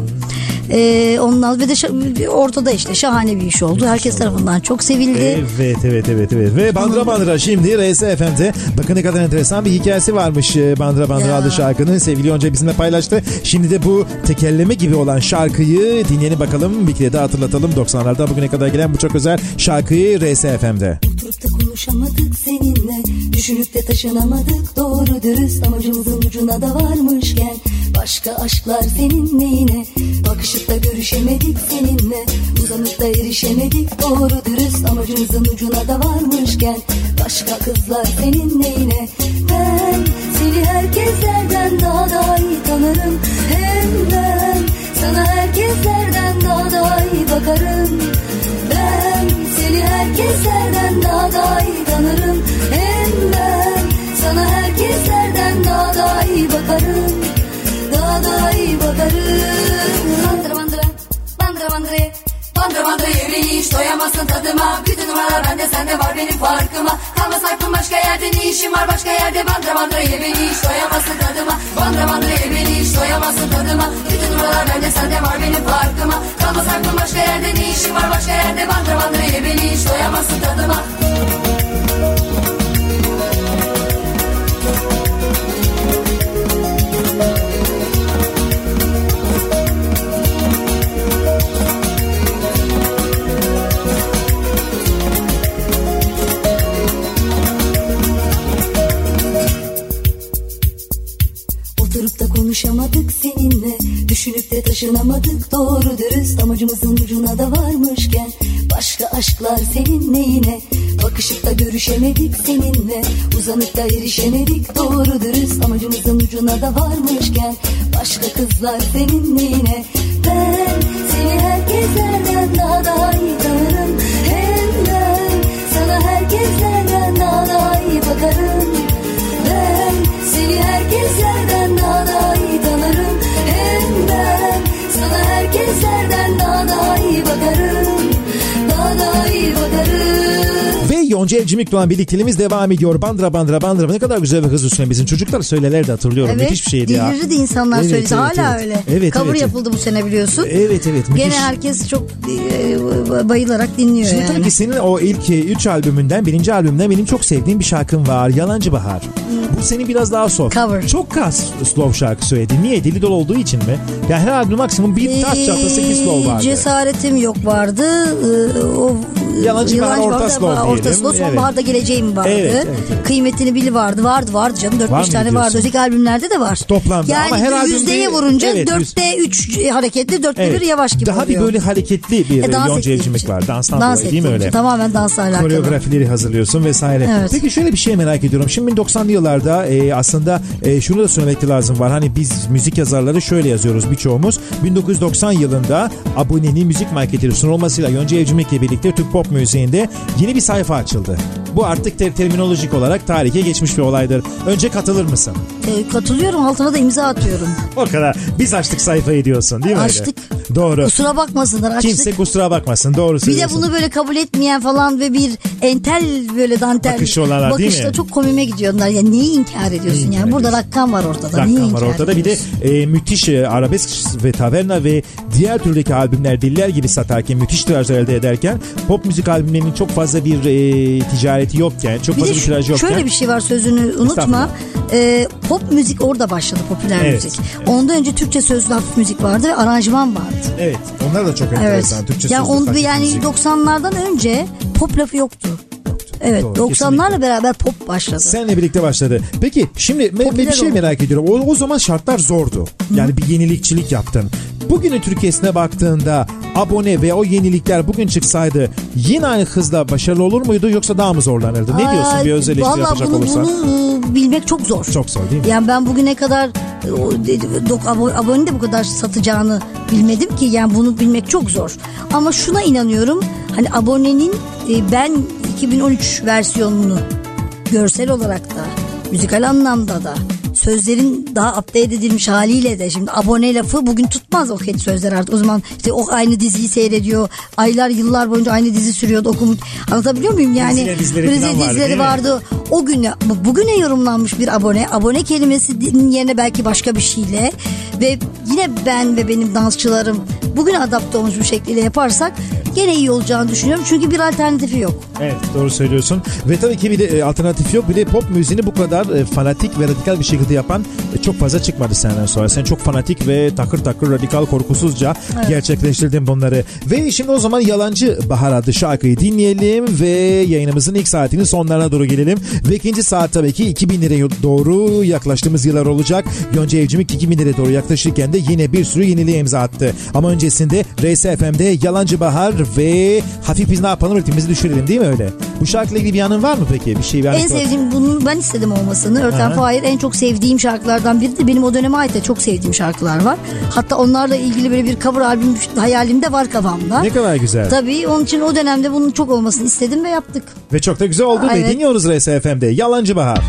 Ee, ondan ve de ortada işte şahane bir iş oldu. Herkes tarafından çok sevildi. Evet evet evet evet ve Bandıra Bandıra şimdi RSFM'de bakın ne kadar enteresan bir hikayesi varmış e, Bandıra Bandıra Ya. adlı şarkının sevgili Yonca bizimle paylaştı. Şimdi de bu tekerleme gibi olan şarkıyı dinleyelim bakalım bir kere de hatırlatalım 90'larda bugüne kadar gelen bu çok özel şarkıyı RSFM'de. Oturup da konuşamadık seninle Düşünüp de taşınamadık doğru dürüst Amacımızın ucuna da varmışken Başka aşklar senin neyine? Bakışıp da görüşemedik seninle. Uzanıp da erişemedik. Doğru dürüst Amacımızın ucuna da varmışken Başka kızlar senin neyine? Ben seni herkeslerden daha da iyi tanırım. Hem ben sana herkeslerden daha da iyi bakarım. Ben seni herkeslerden daha da iyi tanırım. Hem ben sana herkeslerden daha da iyi bakarım İyi bakarım Bandıra bandıra, bandıra bandıra hiç doyamazsın tadıma. Bütün numaralar bende sende var benim farkıma. Kalmaz aklım başka yerde ne işim var başka yerde? Bandıra bandıra yemeği hiç doyamazsın tadıma. Bandıra bandıra yemeği hiç doyamazsın tadıma. Bütün numaralar bende sende var benim farkıma. Kalmaz aklım başka yerde ne işim var başka yerde? Bandıra bandıra yemeği hiç doyamazsın tadıma konuşamadık seninle. Düşünüp de taşınamadık doğru dürüst. Amacımızın ucuna da varmışken Başka aşklar senin neyine? Bakışıp da görüşemedik seninle. Uzanıp da erişemedik doğru dürüst. Amacımızın ucuna da varmışken Başka kızlar senin neyine? Ben seni herkeslerden daha da iyi tanırım. Hem ben sana herkeslerden daha da iyi bakarım. Ben seni herkeslerden Yonca Evcimik'le birlikteliğimiz devam ediyor. Bandıra bandıra bandıra ne kadar güzel ve hızlı süren bizim çocuklar söylelerdi hatırlıyorum. Evet. Müthiş bir şeydi ya. Delirirdi insanlar Evet, söyledi. evet, Hala evet. öyle. Evet, Cover evet. yapıldı bu sene biliyorsun. Evet evet müthiş. Gene herkes çok e, bayılarak dinliyor Şimdi yani. tabii ki senin o ilk 3 albümünden, birinci albümden benim çok sevdiğim bir şarkın var. Yalancı Bahar. Bu senin biraz daha soft. Cover. Çok az slow şarkı söyledi. Niye? Deli dolu olduğu için mi? Ya her albüm maksimum bir taş çapta 8 slow vardı. Cesaretim yok vardı. Ee, o Yalancı Bahar orta slow diyelim. Orta Evet. sonbaharda geleceğim vardı. Evet, evet, evet. Kıymetini bili vardı. Vardı vardı canım. Var 4-5 mı tane vardı. Öteki albümlerde de var. Toplamda yani ama her albümde- yüzdeye vurunca Evet, yüz- 4'te 3 hareketli 4'te Evet. 1 yavaş gibi Daha oluyor. bir böyle hareketli bir E, dans Yonca Evcimik var. Danstan Dans dolayı değil mi öyle? Tamamen dansla alakalı. Koreografileri hazırlıyorsun vesaire. Evet. Peki şöyle bir şey merak ediyorum. Şimdi 90'lı yıllarda e, aslında e, şunu da söylemek lazım var. Hani biz müzik yazarları şöyle yazıyoruz birçoğumuz. 1990 yılında abonenin müzik marketleri sunulmasıyla Yonca Evcimik'le birlikte Türk pop müziğinde yeni bir sayfa açıldı. Bu artık ter- terminolojik olarak tarihe geçmiş bir olaydır. Önce katılır mısın? E, katılıyorum altına da imza atıyorum. O kadar. Biz açtık sayfayı diyorsun değil mi? öyle? Açtık. Doğru. Kusura bakmasınlar açtık. Kimse kusura bakmasın. Doğru bir de bunu böyle kabul etmeyen falan ve bir entel böyle dantel Bakışı olanlar değil bakışla mi? çok komime gidiyorlar. Ya neyi inkar ediyorsun Neyi yani? inkar Burada ediyorsun? rakam var ortada. Neyi Rakam var inkar ortada. Bir de ediyorsun? e, müthiş e, arabesk ve taverna ve diğer türdeki albümler diller gibi satarken müthiş tirajlar elde ederken pop müzik albümlerinin çok fazla bir e, ticareti yokken çok Bir fazla bir tirajı şu- yokken şöyle bir şey var sözünü unutma. Ee, pop müzik orada başladı popüler Evet, müzik. evet. Ondan önce Türkçe sözlü hafif müzik vardı ve aranjman vardı. Evet. Onlar da çok Evet. enteresan. Türkçe yani, sözlü on, yani müzik. 90'lardan önce pop lafı yoktu. Evet Doğru, 90'larla kesinlikle. beraber pop başladı. Seninle birlikte başladı. Peki şimdi me- Popüler bir şey oldu. merak ediyorum. O, o zaman şartlar zordu. Yani bir yenilikçilik yaptın. Bugünün Türkiye'sine baktığında abone ve o yenilikler bugün çıksaydı yine aynı hızla başarılı olur muydu yoksa daha mı zorlanırdı? Ne diyorsun bir öz eleştiri yapacak bunu, olursan? Bunu bilmek çok zor. Çok zor değil mi? Yani ben bugüne kadar e, abone de bu kadar satacağını bilmedim ki. Yani bunu bilmek çok zor. Ama şuna inanıyorum. Hani abonenin e, ben 2013 versiyonunu görsel olarak da müzikal anlamda da sözlerin daha update edilmiş haliyle de şimdi abone lafı bugün tutmaz o ket sözler artık. O zaman işte o aynı diziyi seyrediyor. Aylar yıllar boyunca aynı dizi sürüyordu. Okum anlatabiliyor muyum? Yani Brezilya dizileri Brezilya vardı, dizileri mi? vardı. O güne bu- bugüne yorumlanmış bir abone. Abone kelimesinin yerine belki başka bir şeyle ve yine ben ve benim dansçılarım bugüne adapte olmuş bir şekilde yaparsak gene iyi olacağını düşünüyorum. Çünkü bir alternatifi yok. Evet doğru söylüyorsun. Ve tabii ki bir de e, alternatif yok. Bir de pop müziğini bu kadar e, fanatik ve radikal bir şekilde yapan e, çok fazla çıkmadı senden sonra. Sen çok fanatik ve takır takır radikal korkusuzca gerçekleştirdin bunları. Ve şimdi o zaman Yalancı Bahar adlı şarkıyı dinleyelim ve yayınımızın ilk saatinin sonlarına doğru gelelim. Ve ikinci saat tabii ki 2000'lere doğru yaklaştığımız yıllar olacak. Yonca Evcimik 2000'lere doğru yaklaşırken de yine bir sürü yeniliğe imza attı. Ama öncesinde RSFM'de Yalancı Bahar ve Hafif Biz Ne Yapalım ritmimizi düşürelim değil mi öyle? Bu şarkıyla ilgili bir yanın var mı peki? Bir şey bir En sevdiğim bunun ben istedim olmasını. Örten. Fahir en çok sevdiğim şarkılardan biri de benim o döneme ait de çok sevdiğim şarkılar var. Hatta onlarla ilgili böyle bir cover albüm hayalimde var kafamda. Ne kadar güzel. Tabii onun için o dönemde bunun çok olmasını istedim ve yaptık. Ve çok da güzel oldu. Ve Evet. dinliyoruz RSFM'de Yalancı Bahar.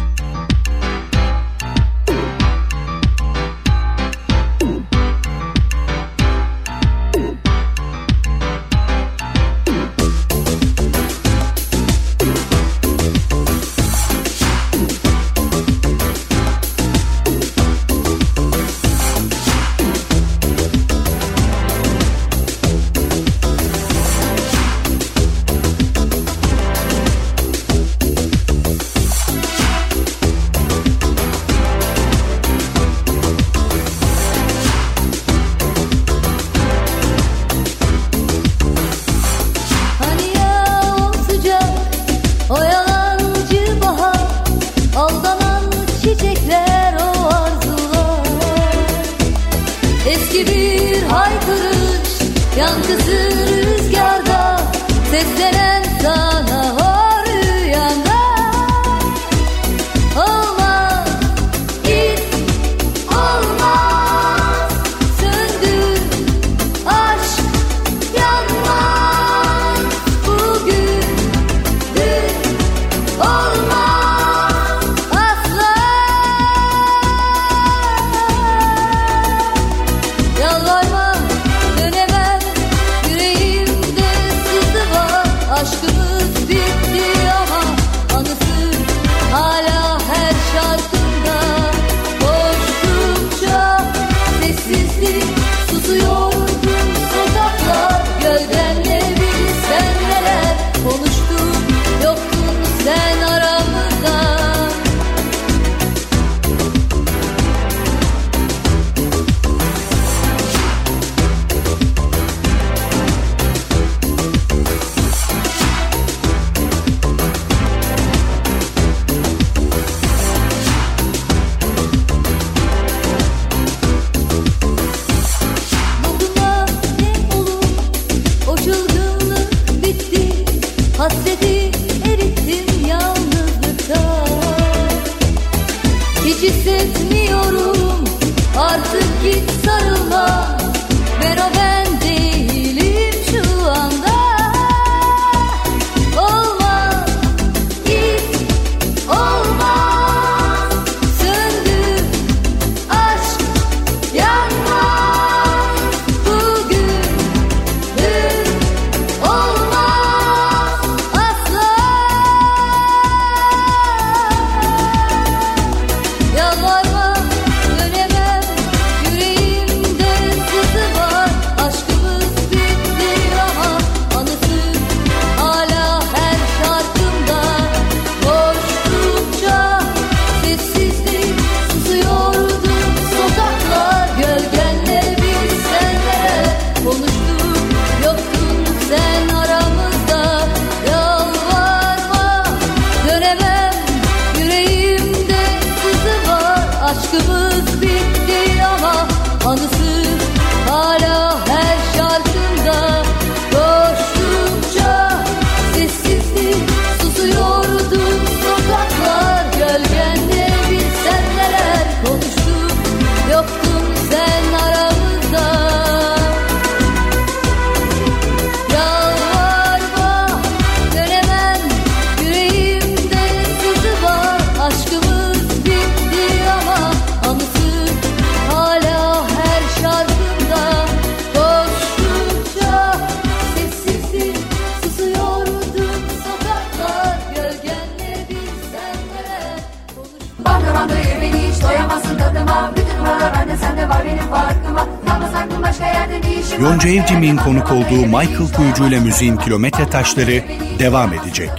Jim'in konuk olduğu Michael Kuyucu ile müziğin kilometre taşları devam edecek.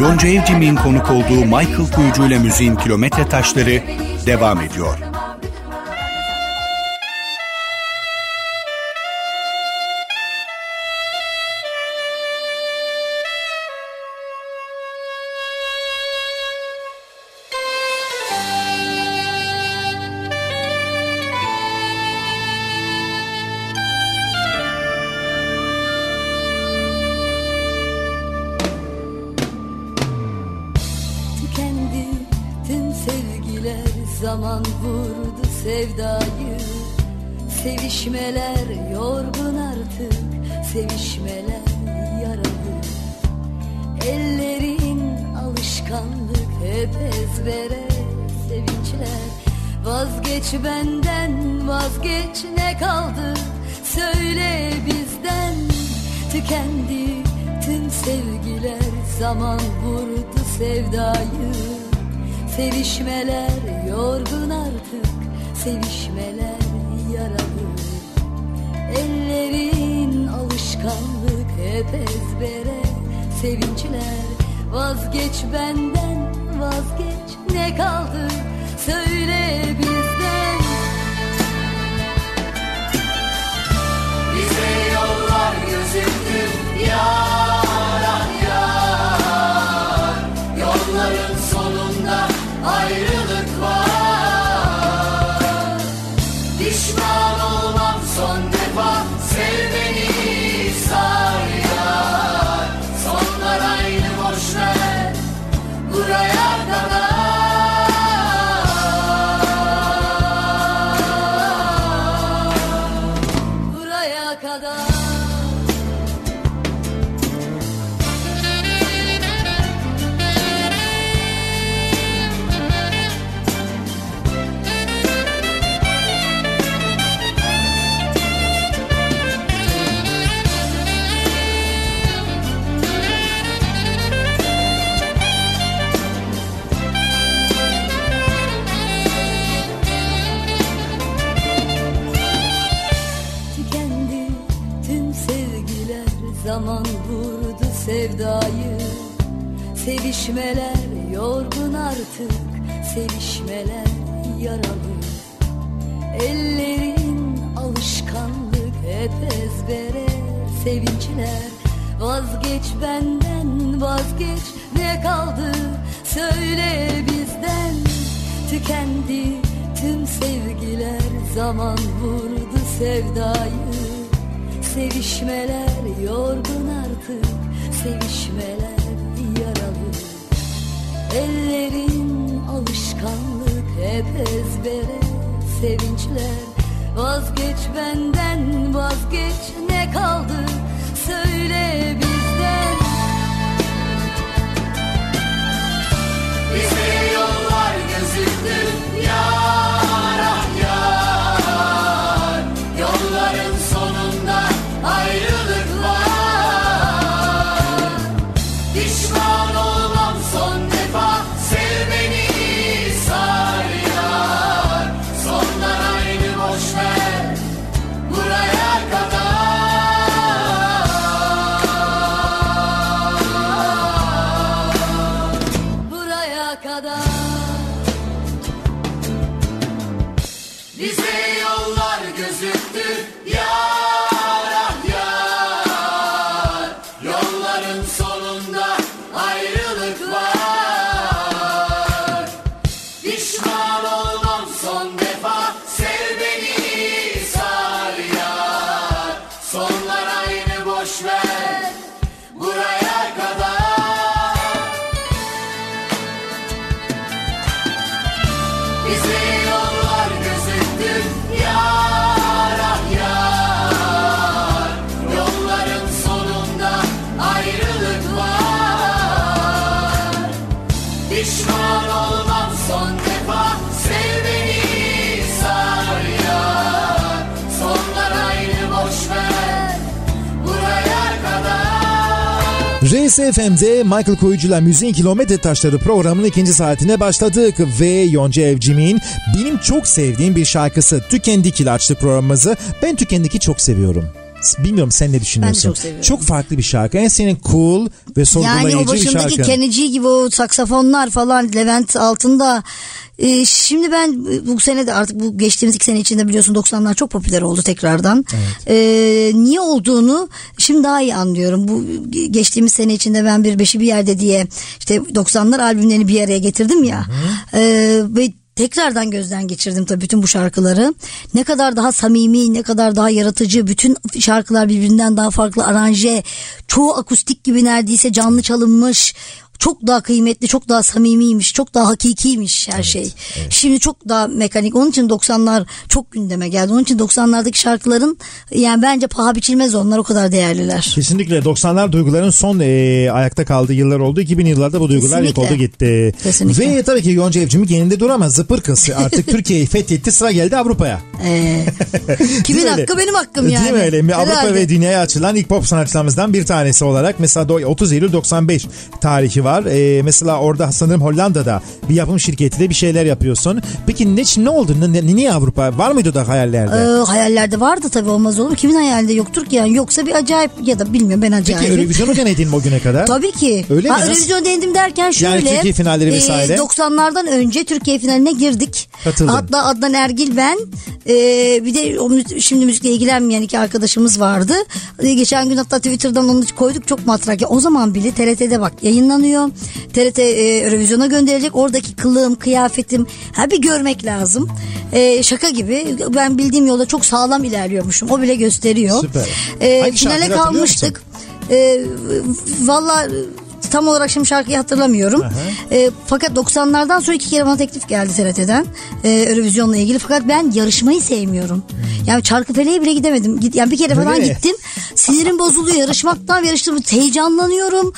Yonca Evcim'in konuk olduğu Michael Kuyucu ile müziğin kilometre taşları devam ediyor. Sevişmeler yorgun artık Sevişmeler yaralı. Ellerin alışkanlık Hep ezbere sevinçler. Vazgeç benden vazgeç Ne kaldı? Söyle bizden. Tükendi tüm sevgiler Zaman vurdu sevdayı. Sevişmeler yorgun artık Sevişmeler Ellerin alışkanlık hep ezbere sevinçler. Vazgeç benden vazgeç ne kaldı? Söyle bizden RSFM'de Michael Koyucu'la Müziğin Kilometre Taşları programının ikinci saatine başladık ve Yonca Evcimik'in benim çok sevdiğim bir şarkısı Tükendik açtı programımızı. Ben Tükendik'i çok seviyorum. Bilmiyorum sen ne düşünüyorsun? çok seviyorum. Çok farklı bir şarkı. En senin cool ve sorgulayıcı Yani o bir başındaki şarkı. G gibi o saksafonlar falan Levent altında. Ee, şimdi ben bu sene de artık bu geçtiğimiz iki sene içinde biliyorsun 90'lar çok popüler oldu tekrardan. Ee, niye olduğunu şimdi daha iyi anlıyorum. Bu geçtiğimiz sene içinde ben bir beşi bir yerde diye işte 90'lar albümlerini bir araya getirdim ya. Ee, ve tekrardan gözden geçirdim tabii bütün bu şarkıları. Ne kadar daha samimi, ne kadar daha yaratıcı, bütün şarkılar birbirinden daha farklı aranje, çoğu akustik gibi neredeyse canlı çalınmış. Çok daha kıymetli, çok daha samimiymiş, çok daha hakikiymiş her şey. Şimdi çok daha mekanik. Onun için 90'lar çok gündeme geldi. Onun için 90'lardaki şarkıların yani bence paha biçilmez onlar o kadar değerliler. Kesinlikle 90'lar duyguların son e, ayakta kaldığı yıllar oldu. 2000 yıllarda bu duygular yok oldu gitti. Kesinlikle. Ve tabii ki Yonca Evcimik yerinde duramaz. Zıpır kız. Artık Türkiye'yi fethetti sıra geldi Avrupa'ya. Ee, kimin hakkı benim hakkım yani. Değil mi öyle? Avrupa Herhalde. ve dünyaya açılan ilk pop sanatçılarımızdan bir tanesi olarak mesela do- 30 Eylül 95 tarihi var. Ee, mesela orada sanırım Hollanda'da bir yapım şirketiyle bir şeyler yapıyorsun. Peki ne, ne oldu? Ne, niye Avrupa? Var mıydı da hayallerde? Ee, hayallerde vardı tabii olmaz olur. Kimin hayalinde yoktur ki yani. Yoksa bir acayip ya da bilmiyorum ben acayip. Peki Eurovision'u denedin mi o güne kadar? Tabii ki. Öyle mi? ha, Nasıl? Eurovision denedim derken şöyle. Türkiye finalleri vesaire. 90'lardan önce Türkiye finaline girdik. Katıldın. Hatta Adnan Ergil ben. e, bir de o, şimdi müzikle ilgilenmeyen iki arkadaşımız vardı. E, geçen gün hatta Twitter'dan onu koyduk çok matrak. Ya, o zaman bile TRT'de bak yayınlanıyor. TRT e, Eurovision'a gönderilecek. Oradaki kılığım, kıyafetim ha bir görmek lazım. E, şaka gibi. Ben bildiğim yolda çok sağlam ilerliyormuşum. O bile gösteriyor. Süper. E, Hangi finale kalmıştık. E, Valla tam olarak şimdi şarkıyı hatırlamıyorum. E, fakat 90'lardan sonra iki kere bana teklif geldi TRT'den. E, Eurovision'la ilgili. Fakat ben yarışmayı sevmiyorum. Yani Çarkıfele'ye bile gidemedim. Git, yani bir kere falan Öyle mi? gittim. Sinirim bozuluyor. Yarışmaktan yarıştım. Heyecanlanıyorum.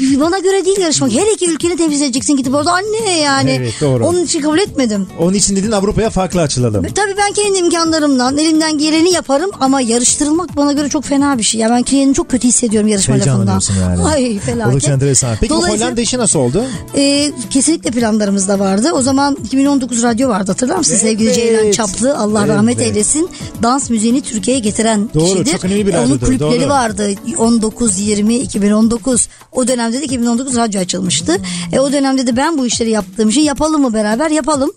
Bana göre değil yarışmak. Her iki ülkeni temsil edeceksin gidip orada anne yani. Evet, doğru. Onun için kabul etmedim. Onun için dedin Avrupa'ya farklı açılalım. Tabii ben kendi imkanlarımdan elimden geleni yaparım ama yarıştırılmak bana göre çok fena bir şey. Ya ben kendimi çok kötü hissediyorum yarışma lafından. Heyecanlanıyorsun yani. Ay felaket. Oldukça enteresan. Peki Dolayısıyla- Hollanda işi nasıl oldu? Ee, kesinlikle planlarımızda vardı. O zaman 2019 radyo vardı hatırlar mısın sevgili Evet. Ceylan Çaplı Allah rahmet Evet. eylesin. Dans müziğini Türkiye'ye getiren Doğru, kişidir. çok önemli bir Onun radyodur, kulüpleri doğru. vardı 19 20 2019. O dönemde de 2019 radyo açılmıştı. E, o dönemde de ben bu işleri yaptığım için yapalım mı beraber yapalım.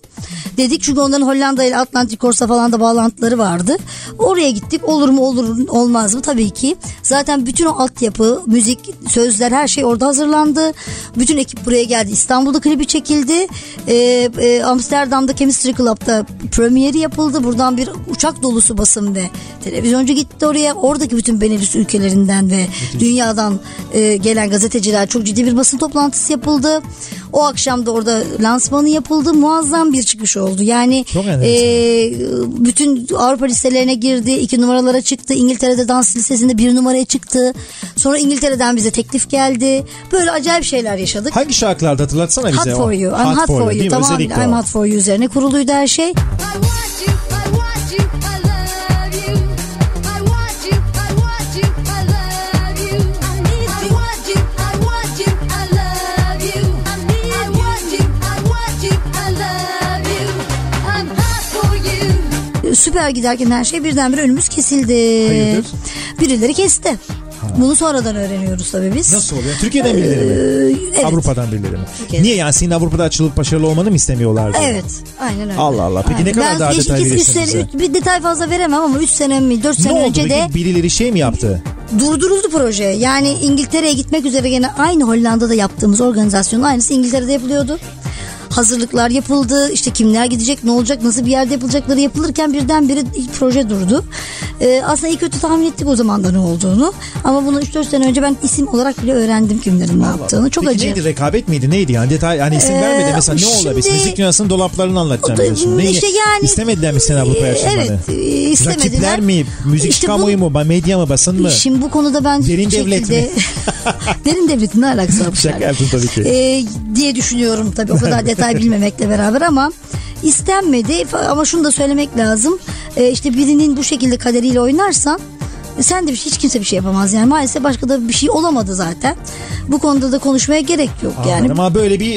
Dedik çünkü onların Hollanda ile Atlantik Korsa falan da bağlantıları vardı. Oraya gittik. Olur mu olur olmaz mı? Tabii ki. Zaten bütün o altyapı, müzik, sözler her şey orada hazırlandı. Bütün ekip buraya geldi. İstanbul'da klibi çekildi. Ee, e, Amsterdam'da Chemistry Club'da premieri yapıldı. Buradan bir uçak dolusu basın ve televizyoncu gitti oraya. Oradaki bütün Benelux ülkelerinden ve dünyadan e, gelen gazeteciler çok ciddi bir basın toplantısı yapıldı. O akşam da orada lansmanı yapıldı. Muazzam bir çıkış oldu. Yani e, bütün Avrupa listelerine girdi. iki numaralara çıktı. İngiltere'de dans lisesinde bir numaraya çıktı. Sonra İngiltere'den bize teklif geldi. Böyle acayip şeyler yaşadık. Hangi şarkılarda hatırlatsana bize. Hot for you. I'm hot, for değil you. mi? Tamam. Özellikle I'm o. hot for you üzerine kuruluydu her şey. You, you, you. You, you, you. You. You, you, you. You, you, you. Hot for you. Süper giderken her şey birdenbire önümüz kesildi. Hayırdır? Birileri kesti. Bunu sonradan öğreniyoruz tabii biz. Nasıl oluyor? Türkiye'den birileri mi? Ee, evet. Avrupa'dan birileri mi? Türkiye'den. Niye yani senin Avrupa'da açılıp başarılı olmanı mı istemiyorlardı? Evet. Aynen öyle. Allah Allah. Peki ne kadar ben daha detay verirsin sene- bize? Bir detay fazla veremem ama 3 sene mi 4 Ne sene oldu önce peki? de Birileri şey mi yaptı? durduruldu proje. Yani İngiltere'ye gitmek üzere gene aynı Hollanda'da yaptığımız organizasyonun aynısı İngiltere'de yapılıyordu. Hazırlıklar yapıldı. İşte kimler gidecek, ne olacak, nasıl bir yerde yapılacakları yapılırken birdenbire proje durdu. Ee, aslında iyi kötü tahmin ettik o zaman da ne olduğunu. Ama bunu 3-4 sene önce ben isim olarak bile öğrendim kimlerin ne yaptığını. Çok Peki acı. neydi rekabet miydi neydi yani detay yani isim Ee, vermedi mesela ne şimdi- biz müzik dünyasının dolaplarını anlatacağım şimdi. Neyi- işte yani- İstemediler mi seni Avrupa'ya açılmanı? Evet, e, istemediler. Rakipler mi? Müzik İşte kamuoyu mu? Medya mı? Basın mı? Şimdi bu konuda ben Derin devlet şekilde... mi? Derin devletin ne alakası var Şaka yaptım tabii ki. Ee, diye düşünüyorum tabii o kadar detay bilmemekle beraber ama istenmedi ama şunu da söylemek lazım. Ee, işte birinin bu şekilde kaderiyle oynarsan e, sen de bir şey, hiç kimse bir şey yapamaz yani maalesef başka da bir şey olamadı zaten. Bu konuda da konuşmaya gerek yok yani. Ama böyle bir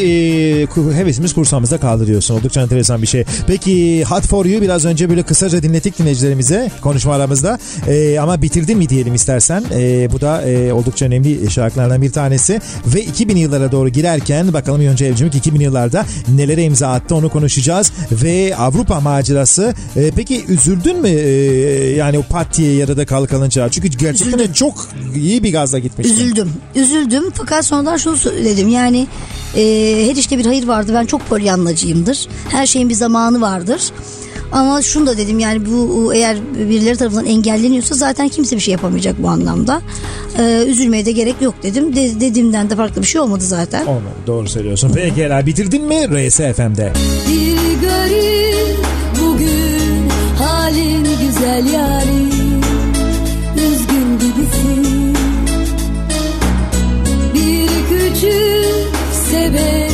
e, hevesimiz kursağımızda kaldı diyorsun. Oldukça enteresan bir şey. Peki Hot For You biraz önce böyle kısaca dinlettik dinleyicilerimize konuşma aramızda. E, ama bitirdin mi diyelim istersen. E, bu da e, oldukça önemli şarkılardan bir tanesi. Ve 2000 yıllara doğru girerken bakalım Yonca Evcimik 2000 yıllarda nelere imza attı onu konuşacağız. Ve Avrupa macerası. E, peki üzüldün mü e, yani o patiye yarıda kalkalınca? Çünkü gerçekten de çok iyi bir gazla gitmiştin. Üzüldüm. Üzüldüm fakat sonradan şunu söyledim yani e, her işte bir hayır vardı ben çok polyanlacıyımdır. Her şeyin bir zamanı vardır. Ama şunu da dedim yani bu eğer birileri tarafından engelleniyorsa zaten kimse bir şey yapamayacak bu anlamda. E, üzülmeye de gerek yok dedim. De, dediğimden de farklı bir şey olmadı zaten. Olmadı doğru söylüyorsun. Peki Ela bitirdin mi RSFM'de? Bir garip bugün halin güzel yarim baby.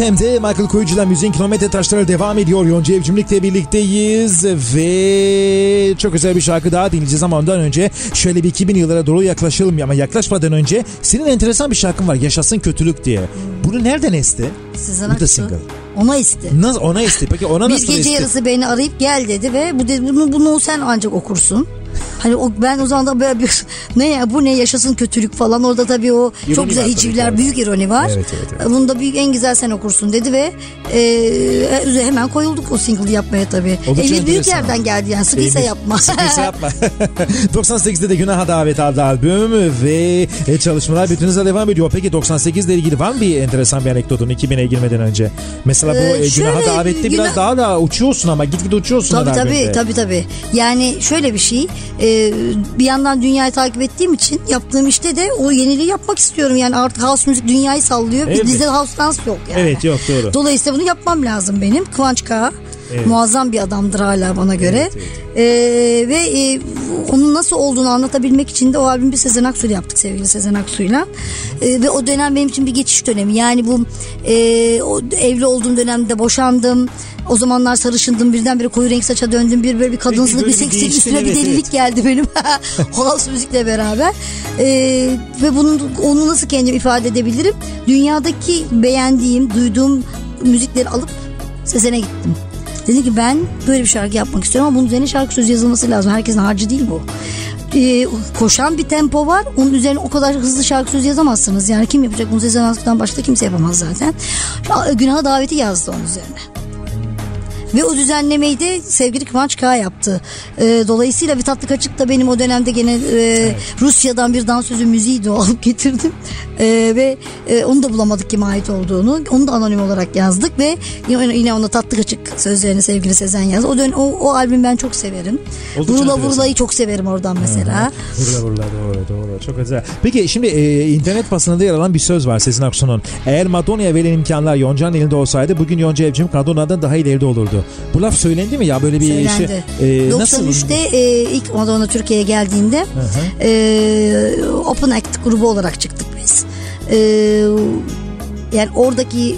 RSFM'de Michael Koyucu'la müziğin kilometre taşları devam ediyor. Yonca Evcimlik'le birlikteyiz ve çok özel bir şarkı daha dinleyeceğiz ama ondan önce şöyle bir 2000 yıllara doğru yaklaşalım ama yaklaşmadan önce senin enteresan bir şarkın var Yaşasın Kötülük diye. Bunu nereden esti? Sezen Bu da single. ona iste. Nasıl ona esti? Peki ona Bir nasıl gece esti? yarısı beni arayıp gel dedi ve bu dedi, bunu, bunu sen ancak okursun. Hani o, ben o zaman da böyle bir ne ya bu ne yaşasın kötülük falan orada tabii o İroni çok güzel hicivler büyük ironi var. Evet, evet, evet. Bunu da büyük en güzel sen okursun dedi ve e, hemen koyulduk o single'ı yapmaya tabii. Oldukça Emir büyük yerden geldi yani sıkıysa Emir, yapma. Sıkıysa yapma. 98'de de Günaha Davet adlı albüm ve e, çalışmalar bütün hızla devam ediyor. Peki 98 ile ilgili var mı bir enteresan bir anekdotun 2000'e girmeden önce? Mesela bu Ee, e, Günaha şöyle, Davet'te biraz Günah- daha da uçuyorsun ama gitgide uçuyorsun Tabii her tabii tabii tabii. Yani şöyle bir şey. E, bir yandan dünyayı takip ettiğim için yaptığım işte de o yeniliği yapmak istiyorum. Yani artık house müzik dünyayı sallıyor. Evet. Bizde house dance yok yani. Evet yok doğru. Dolayısıyla bunu yapmam lazım benim. Kıvanç Kağan Evet. muazzam bir adamdır hala bana göre. Evet, Ee, ve e, onun nasıl olduğunu anlatabilmek için de o albümü bir Sezen Aksu'yla yaptık sevgili Sezen Aksu'yla. Ee, ve o dönem benim için bir geçiş dönemi. Yani bu e, o, evli olduğum dönemde boşandım. O zamanlar sarışındım birdenbire koyu renk saça döndüm bir böyle bir kadınsılık bir seksilik üstüne bir evet, delilik geldi benim. House müzikle beraber. Ee, ve bunun onu nasıl kendim ifade edebilirim? Dünyadaki beğendiğim, duyduğum müzikleri alıp Sezen'e gittim. Dedim ki ben böyle bir şarkı yapmak istiyorum ama bunun üzerine şarkı sözü yazılması lazım. Herkesin harcı değil bu. Ee, koşan bir tempo var. Onun üzerine o kadar hızlı şarkı sözü yazamazsınız. Yani kim yapacak bunu Sezen Aksu'dan başka kimse yapamaz zaten. Günah daveti yazdı onun üzerine. Ve o düzenlemeyi de sevgili Kıvanç Kağ yaptı. Ee, dolayısıyla bir tatlı kaçık da benim o dönemde gene e, Rusya'dan bir dansözü müziği de alıp getirdim. Ee, ve e, onu da bulamadık kime ait olduğunu. Onu da anonim olarak yazdık ve yine, yine ona tatlı kaçık sözlerini sevgili Sezen yazdı. O, dön, o, o albüm ben çok severim. Oldukça Vurula enteresan. Vurula'yı çok severim oradan mesela. Vurla vurla doğru doğru çok güzel. Peki şimdi e, internet basınında yer alan bir söz var Sezen Aksu'nun. Eğer Madonna'ya verilen imkanlar Yonca'nın elinde olsaydı bugün Yonca Evcim Madonna'dan daha ileride olurdu. Bu laf söylendi mi ya böyle bir Söylendi. şey? e, nasıl? 93'te e, ilk Madonna Türkiye'ye geldiğinde e, Open Act grubu olarak çıktık biz. E, yani oradaki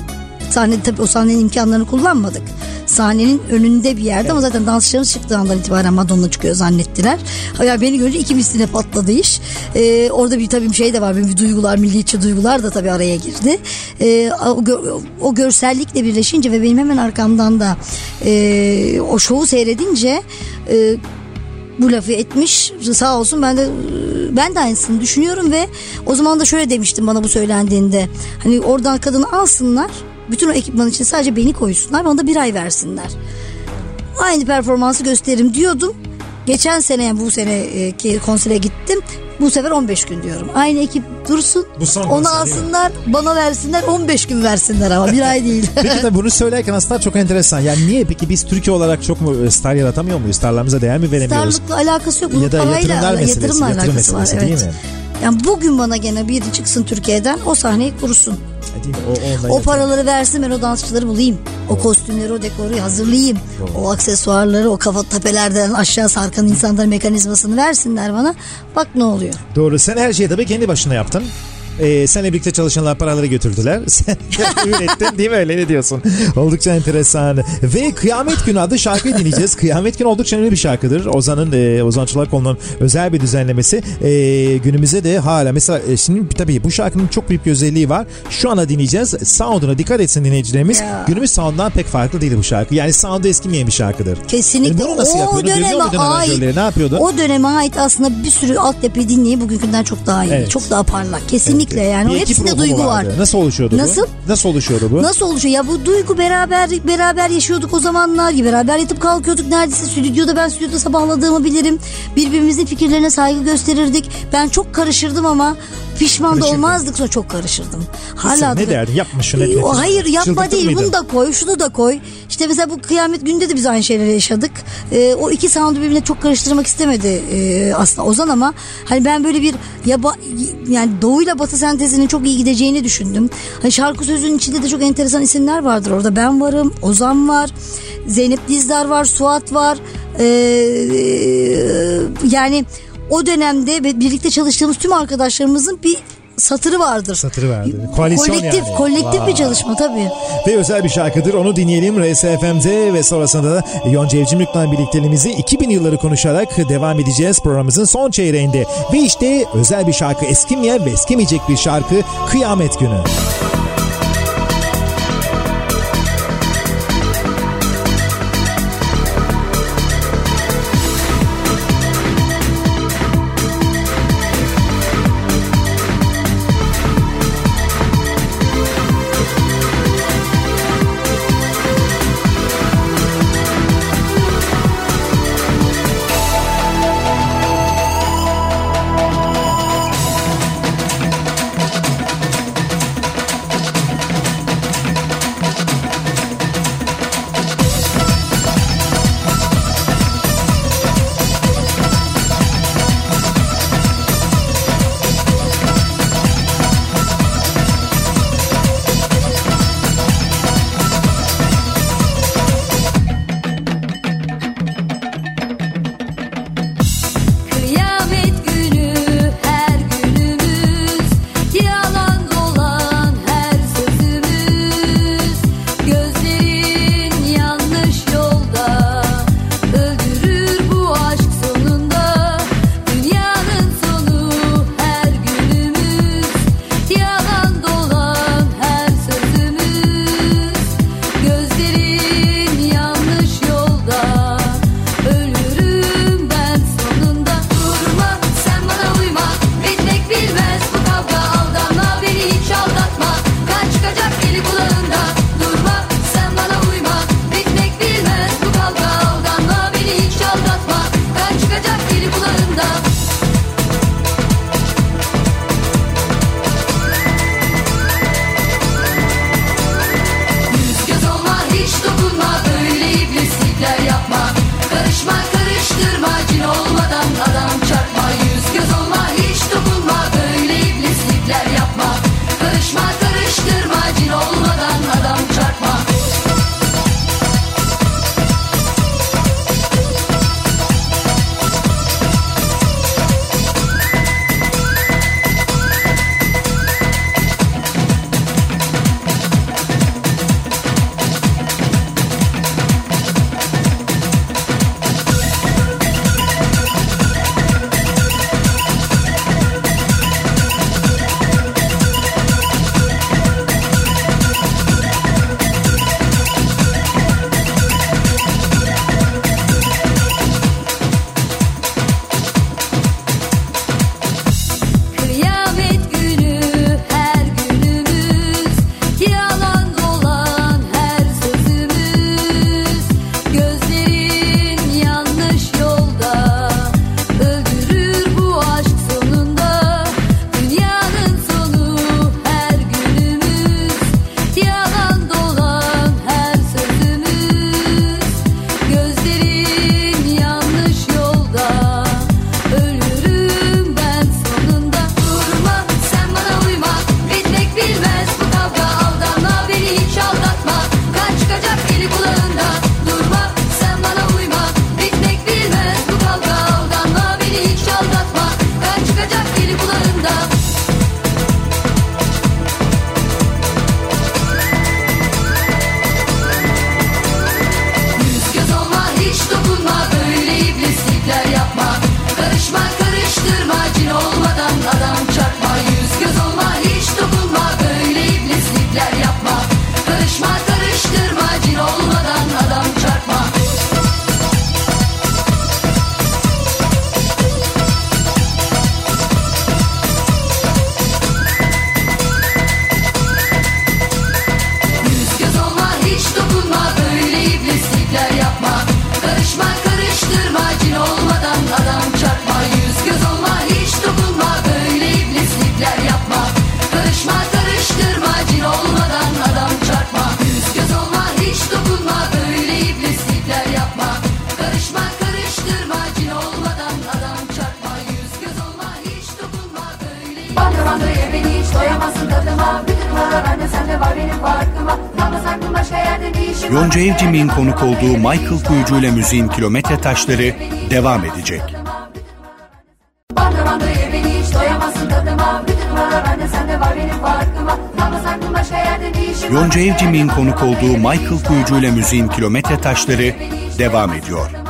sahne tabii o sahnenin imkanlarını kullanmadık. Sahnenin önünde bir yerde ama zaten dansçılarımız çıktığı andan itibaren Madonna çıkıyor zannettiler. Hayır beni görünce iki misline patladı iş. E, orada bir tabii bir şey de var. Benim duygular, milliyetçi duygular da tabii araya girdi. E, o, gö- o görsellikle birleşince ve benim hemen arkamdan da e, o şovu seyredince e, bu lafı etmiş. Sağ olsun ben de ben de aynısını düşünüyorum ve o zaman da şöyle demiştim bana bu söylendiğinde. Hani oradan kadını alsınlar bütün o ekipman için sadece beni koysunlar bana da bir ay versinler. Aynı performansı gösteririm diyordum geçen sene bu seneki konsere gittim bu sefer 15 gün diyorum aynı ekip dursun Bu son onu konser alsınlar bana versinler 15 gün versinler ama bir ay değil Peki de bunu söylerken aslında çok enteresan. Yani niye peki biz Türkiye olarak çok mu e, star yaratamıyor muyuz? Starlarımıza değer mi veremiyoruz? Starlıkla alakası yok. Bunun Ya da parayla, yatırımlar meselesi, yatırımla yatırım alakası var. meselesi değil Evet. mi? Yani bugün bana gene biri çıksın Türkiye'den o sahneyi kursun. E, Değil mi? O, O paraları versin ben o dansçıları bulayım. O kostümleri, o dekoru hazırlayayım. O aksesuarları, o kafa tepelerden aşağı sarkan insanların mekanizmasını versinler bana. Bak ne oluyor. Doğru. Sen her şeyi tabii kendi başına yaptın. Ee, seninle birlikte çalışanlar paraları götürdüler. Sen ürettin değil mi öyle ne diyorsun? Oldukça enteresan. Ve Kıyamet Günü adlı şarkıyı dinleyeceğiz. Kıyamet Günü oldukça önemli bir şarkıdır. Ozan'ın, e, Ozan Çolakoğlu'nun özel bir düzenlemesi. E, günümüzde de hala mesela e, şimdi tabii bu şarkının çok büyük bir özelliği var. Şu anda dinleyeceğiz. Sound'una dikkat etsin dinleyicilerimiz. Ya. Günümüz sound'dan pek farklı değil bu şarkı. Yani sound'u eskimeyen bir şarkıdır. Kesinlikle. E, bunu nasıl? Dövüyor döneme ait. Ne yapıyordun? O döneme ait aslında bir sürü altyapıyı dinleyip bugünkünden çok daha iyi. Evet. Çok daha parlak. Kesinlikle yani. Bir hepsinde duygu var. vardı? Nasıl oluşuyordu Nasıl? bu? Nasıl oluşuyordu bu? Nasıl oluşuyor? Ya bu duygu beraber beraber yaşıyorduk o zamanlar. Beraber yatıp kalkıyorduk neredeyse stüdyoda ben stüdyoda sabahladığımı bilirim. Birbirimizin fikirlerine saygı gösterirdik. Ben çok karışırdım ama pişman da olmazdık sonra çok karışırdım. Sen Hala ne derdin? Yapma şunu, şunu. hayır yapma Çıldırtır değil. mıydın? Bunu da koy, şunu da koy. İşte mesela bu kıyamet günde de biz aynı şeyleri yaşadık. Ee, o iki sound'u birbirine çok karıştırmak istemedi e, aslında Ozan ama hani ben böyle bir yaba yani doğuyla batı sentezinin çok iyi gideceğini düşündüm. Hani şarkı sözünün içinde de çok enteresan isimler vardır orada. Ben varım, Ozan var, Zeynep Dizdar var, Suat var. Ee, yani o dönemde ve birlikte çalıştığımız tüm arkadaşlarımızın bir satırı vardır. Satırı vardı. Koalisyon kolektif, yani. kolektif Vay. bir çalışma tabii. Ve özel bir şarkıdır. Onu dinleyelim RSFM'de ve sonrasında da Yonca Evcimlik'le birlikteliğimizi 2000 yılları konuşarak devam edeceğiz programımızın son çeyreğinde. Ve işte özel bir şarkı eskimeyen ve eskimeyecek bir şarkı Kıyamet Günü. Türküyle Müziğin Kilometre Taşları devam edecek. Yonca Evcimik'in konuk olduğu Michael Kuyucu ile Müziğin Kilometre Taşları devam ediyor.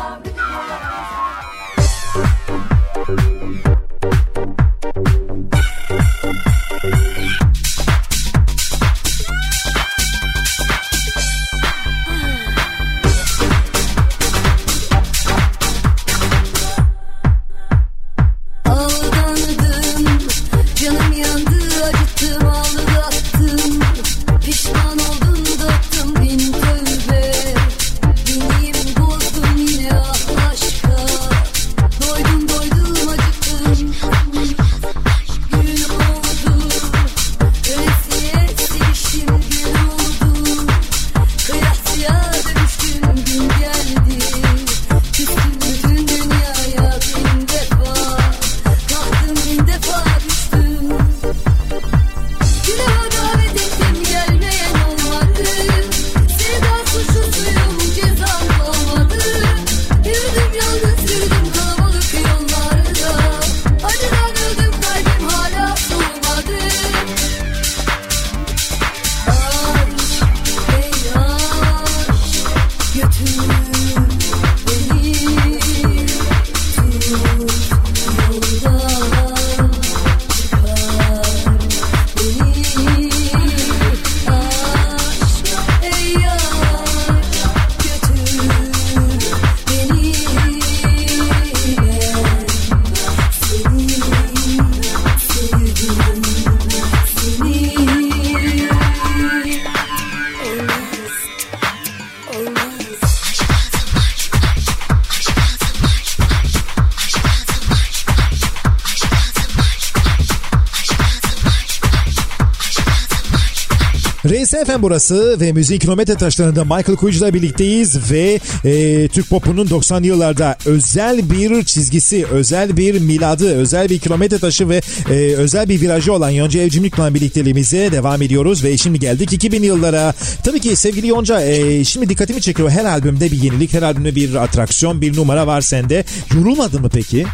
RSFM burası ve müziğin kilometre taşlarında Michael Kuyucu'la birlikteyiz ve e, Türk popunun 90'lı yıllarda özel bir çizgisi, özel bir miladı, özel bir kilometre taşı ve e, özel bir virajı olan Yonca Evcimlik'le birlikteliğimize devam ediyoruz ve şimdi geldik 2000 yıllara. Tabii ki sevgili Yonca e, şimdi dikkatimi çekiyor her albümde bir yenilik, her albümde bir atraksiyon, bir numara var sende. Yorulmadın mı peki?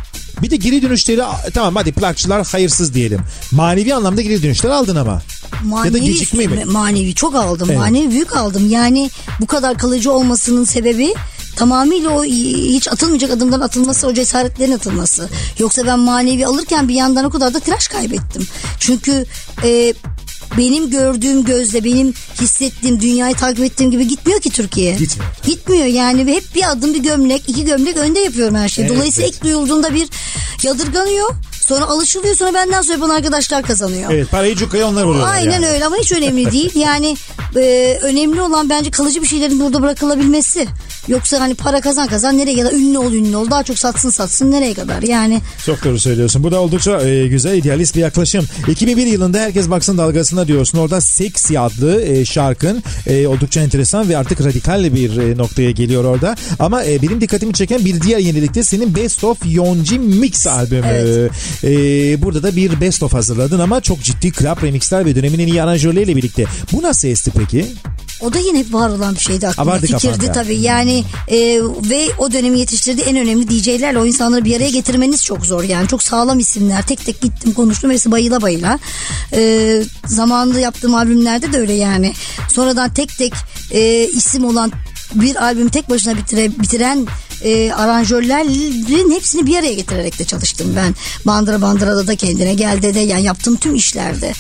Bir de geri dönüşleri tamam hadi plakçılar hayırsız diyelim. Manevi anlamda geri dönüşler aldın ama. ya da gecikme mi? Manevi çok aldım. Evet. Manevi büyük aldım. Yani bu kadar kalıcı olmasının sebebi tamamıyla o hiç atılmayacak adımdan atılması, o cesaretlerin atılması. Yoksa ben manevi alırken bir yandan o kadar da tiraj kaybettim. Çünkü e, benim gördüğüm gözle, benim hissettiğim, dünyayı takip ettiğim gibi gitmiyor ki Türkiye. Gitmiyor. Gitmiyor yani ve hep bir adım bir gömlek, iki gömlek önde yapıyorum her şeyi. Evet, Dolayısıyla evet. ilk duyulduğunda bir yadırganıyor. Sonra alışılıyor sonra benden sonra yapan arkadaşlar kazanıyor. Evet parayı cukaya onlar vuruyorlar Aynen yani. öyle ama hiç önemli değil. Yani e, önemli olan bence kalıcı bir şeylerin burada bırakılabilmesi. Yoksa hani para kazan kazan nereye kadar ünlü ol ünlü ol daha çok satsın satsın nereye kadar yani. Çok doğru söylüyorsun. Bu da oldukça e, güzel idealist bir yaklaşım. 2001 yılında herkes baksın dalgasına diyorsun. Orada Sexy adlı e, şarkın e, oldukça enteresan ve artık radikal bir e, noktaya geliyor orada. Ama e, benim dikkatimi çeken bir diğer yenilik de senin Best of Yonji Mix albümü. Evet. E, burada da bir Best of hazırladın ama çok ciddi club remixler ve dönemin en iyi aranjörleriyle birlikte. Bu nasıl esti peki? O da yine hep var olan bir şeydi aklımda. Fikirdi kafanda. tabii yani e, ve o dönemi yetiştirdiği en önemli DJ'lerle o insanları bir araya getirmeniz çok zor yani. Çok sağlam isimler. Tek tek gittim konuştum hepsi bayıla bayıla. E, zamanında yaptığım albümlerde de öyle yani. Sonradan tek tek e, isim olan bir albümü tek başına bitire, bitiren e, aranjörlerin hepsini bir araya getirerek de çalıştım ben. Bandıra Bandıra'da da kendine geldi de yani yaptığım tüm işlerde.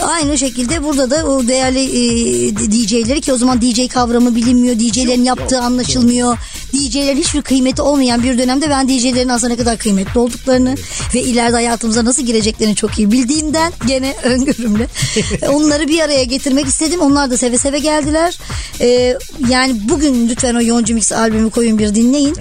Aynı şekilde burada da o değerli e, DJ'leri ki o zaman DJ kavramı bilinmiyor. DJ'lerin yaptığı anlaşılmıyor. DJ'lerin hiçbir kıymeti olmayan bir dönemde ben DJ'lerin aslında ne kadar kıymetli olduklarını ve ileride hayatımıza nasıl gireceklerini çok iyi bildiğimden gene öngörümle onları bir araya getirmek istedim. Onlar da seve seve geldiler. E, yani bugün lütfen o Yonca Mix albümü koyun bir dinleyin.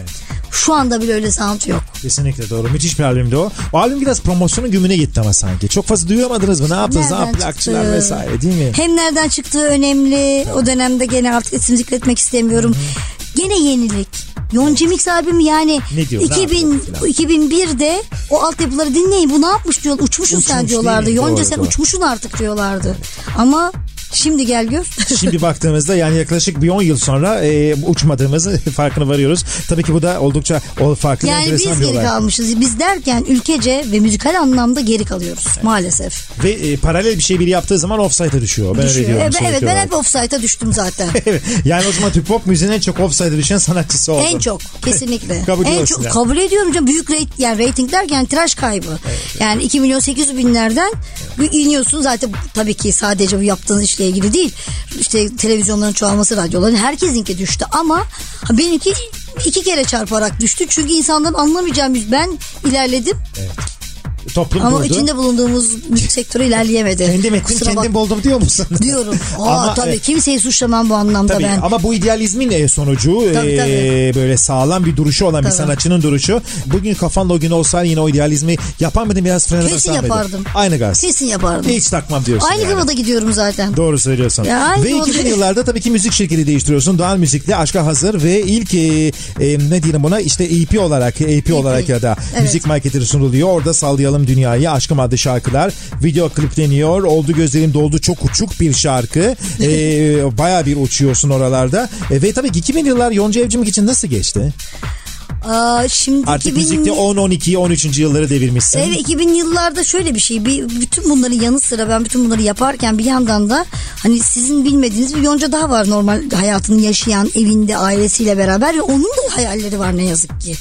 Şu anda bile öyle sound yok. Kesinlikle doğru. Müthiş bir albümdü o. O albüm biraz promosyonun gümüne gitti ama sanki. Çok fazla duyamadınız mı? Ne yaptınız? Ne Nereden yaptı? Plakçılar vesaire değil mi? Hem nereden çıktığı önemli. O dönemde gene artık isim zikretmek istemiyorum. Gene yenilik. Yonca Mix albümü yani Ne diyor, ne 2000, yapıyor filan? 2001'de o altyapıları dinleyin bu ne yapmış diyor uçmuşsun Uçmuş sen diyorlardı. Yonca Doğru, sen doğru. uçmuşsun artık diyorlardı. Ama şimdi gel gör. Şimdi baktığımızda yani yaklaşık bir 10 yıl sonra e, uçmadığımızı farkına varıyoruz. Tabii ki bu da oldukça o farklı yani biz enteresan bir geri olay. kalmışız. Biz derken ülkece ve müzikal anlamda geri kalıyoruz maalesef. Ve e, paralel bir şey biri yaptığı zaman offside'a düşüyor. Ben öyle Düşüyor. diyorum. Evet, sürekli evet ben hep offside'a düştüm zaten. Evet, yani o zaman Türk pop müziğinin en çok offside'a düşen sanatçısı oldu. En çok kesinlikle. Kabul en çok yani. kabul ediyorum canım. Büyük rate, yani rating derken tiraj kaybı. Yani 2 milyon 800 binlerden iniyorsun zaten tabii ki sadece bu yaptığınız işle ilgili değil. İşte televizyonların çoğalması, radyoların herkesinki düştü ama benimki iki kere çarparak düştü. Çünkü insanların anlamayacağım ben ilerledim Toplum ama durdu. içinde bulunduğumuz müzik sektörü ilerleyemedi. Kendim ettim Kusura bak- kendim buldum diyor musun? diyorum. Aa Ama, tabii e, kimseyi suçlamam bu anlamda Tabii ben. ama bu idealizmin e, sonucu Tabii, e, tabii. böyle sağlam bir duruşu olan bir Tabii. sanatçının duruşu. Bugün kafanda o gün olsaydı yine o idealizmi yapar mıydın biraz frene Kesin mıydın? yapardım. Aynı gaz. Kesin yapardım. Hiç takmam diyorsun Aynı yani. kafada gidiyorum zaten. Doğru söylüyorsun. Ya ve oldu. 2000 yıllarda tabii ki müzik şirketi değiştiriyorsun. Doğal Müzik'le Aşka Hazır ve ilk e, e, ne diyelim buna işte EP olarak EP olarak ya da Evet. müzik marketleri sunuluyor. Orada Sallayalım Dünyayı Aşkım adlı şarkılar video klipleniyor. Oldu gözlerim doldu çok uçuk bir şarkı. E, Baya bir uçuyorsun oralarda. E, ve tabii ki 2000 yıllar Yonca Evcimik için nasıl geçti? Aa, şimdi Artık 2000 müzikte 10, 12, 13. yılları devirmişsin. Evet 2000 yıllarda şöyle bir şey. Bir, bütün bunların yanı sıra ben bütün bunları yaparken bir yandan da hani sizin bilmediğiniz bir yonca daha var normal hayatını yaşayan evinde ailesiyle beraber ve onun da hayalleri var ne yazık ki.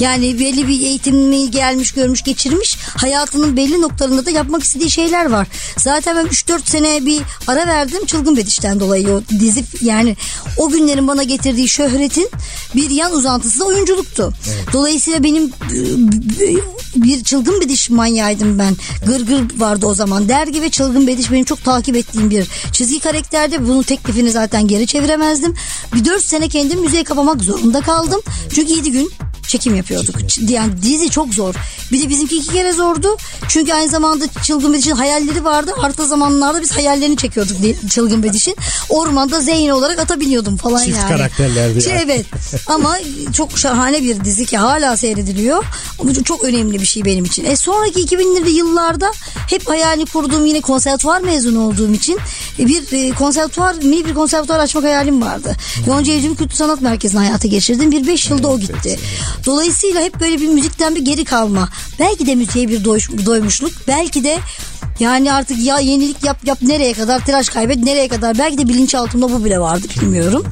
Yani belli bir eğitimini gelmiş görmüş geçirmiş hayatının belli noktalarında da yapmak istediği şeyler var. Zaten ben 3-4 sene bir ara verdim Çılgın Bediş'ten dolayı o dizi yani o günlerin bana getirdiği şöhretin bir yan uzantısı da oyunculuktu. Dolayısıyla benim e, bir çılgın bediş manyağıydım ben. Gırgır vardı o zaman. Dergi ve çılgın bediş benim çok takip ettiğim bir çizgi karakterdi. Bunun teklifini zaten geri çeviremezdim. Bir dört sene kendim müziğe kapamak zorunda kaldım. Çünkü yedi gün çekim yapıyorduk. Yani dizi çok zor. Bir de bizimki iki kere zordu. Çünkü aynı zamanda Çılgın Bediş'in hayalleri vardı. Arta zamanlarda biz hayallerini çekiyorduk Çılgın Bediş'in. Ormanda Zeyn olarak ata biniyordum falan Çift yani. karakterlerdi Şey, ya. Evet ama çok şahane bir dizi ki hala seyrediliyor. Bu çok- önemli bir şey benim için. E sonraki 2000'li yıllarda hep hayalini kurduğum yine konservatuvar mezunu olduğum için bir e, konservatuvar, mini bir konservatuvar açmak hayalim vardı. Yonca Evcimik Kültür Sanat Merkezi'ne hayata geçirdim. Bir beş yılda o gitti. Dolayısıyla hep böyle bir müzikten bir geri kalma. Belki de müziğe bir doymuşluk. Belki de yani artık ya yenilik yap yap nereye kadar tiraj kaybet nereye kadar belki de bilinçaltımda bu bile vardı bilmiyorum.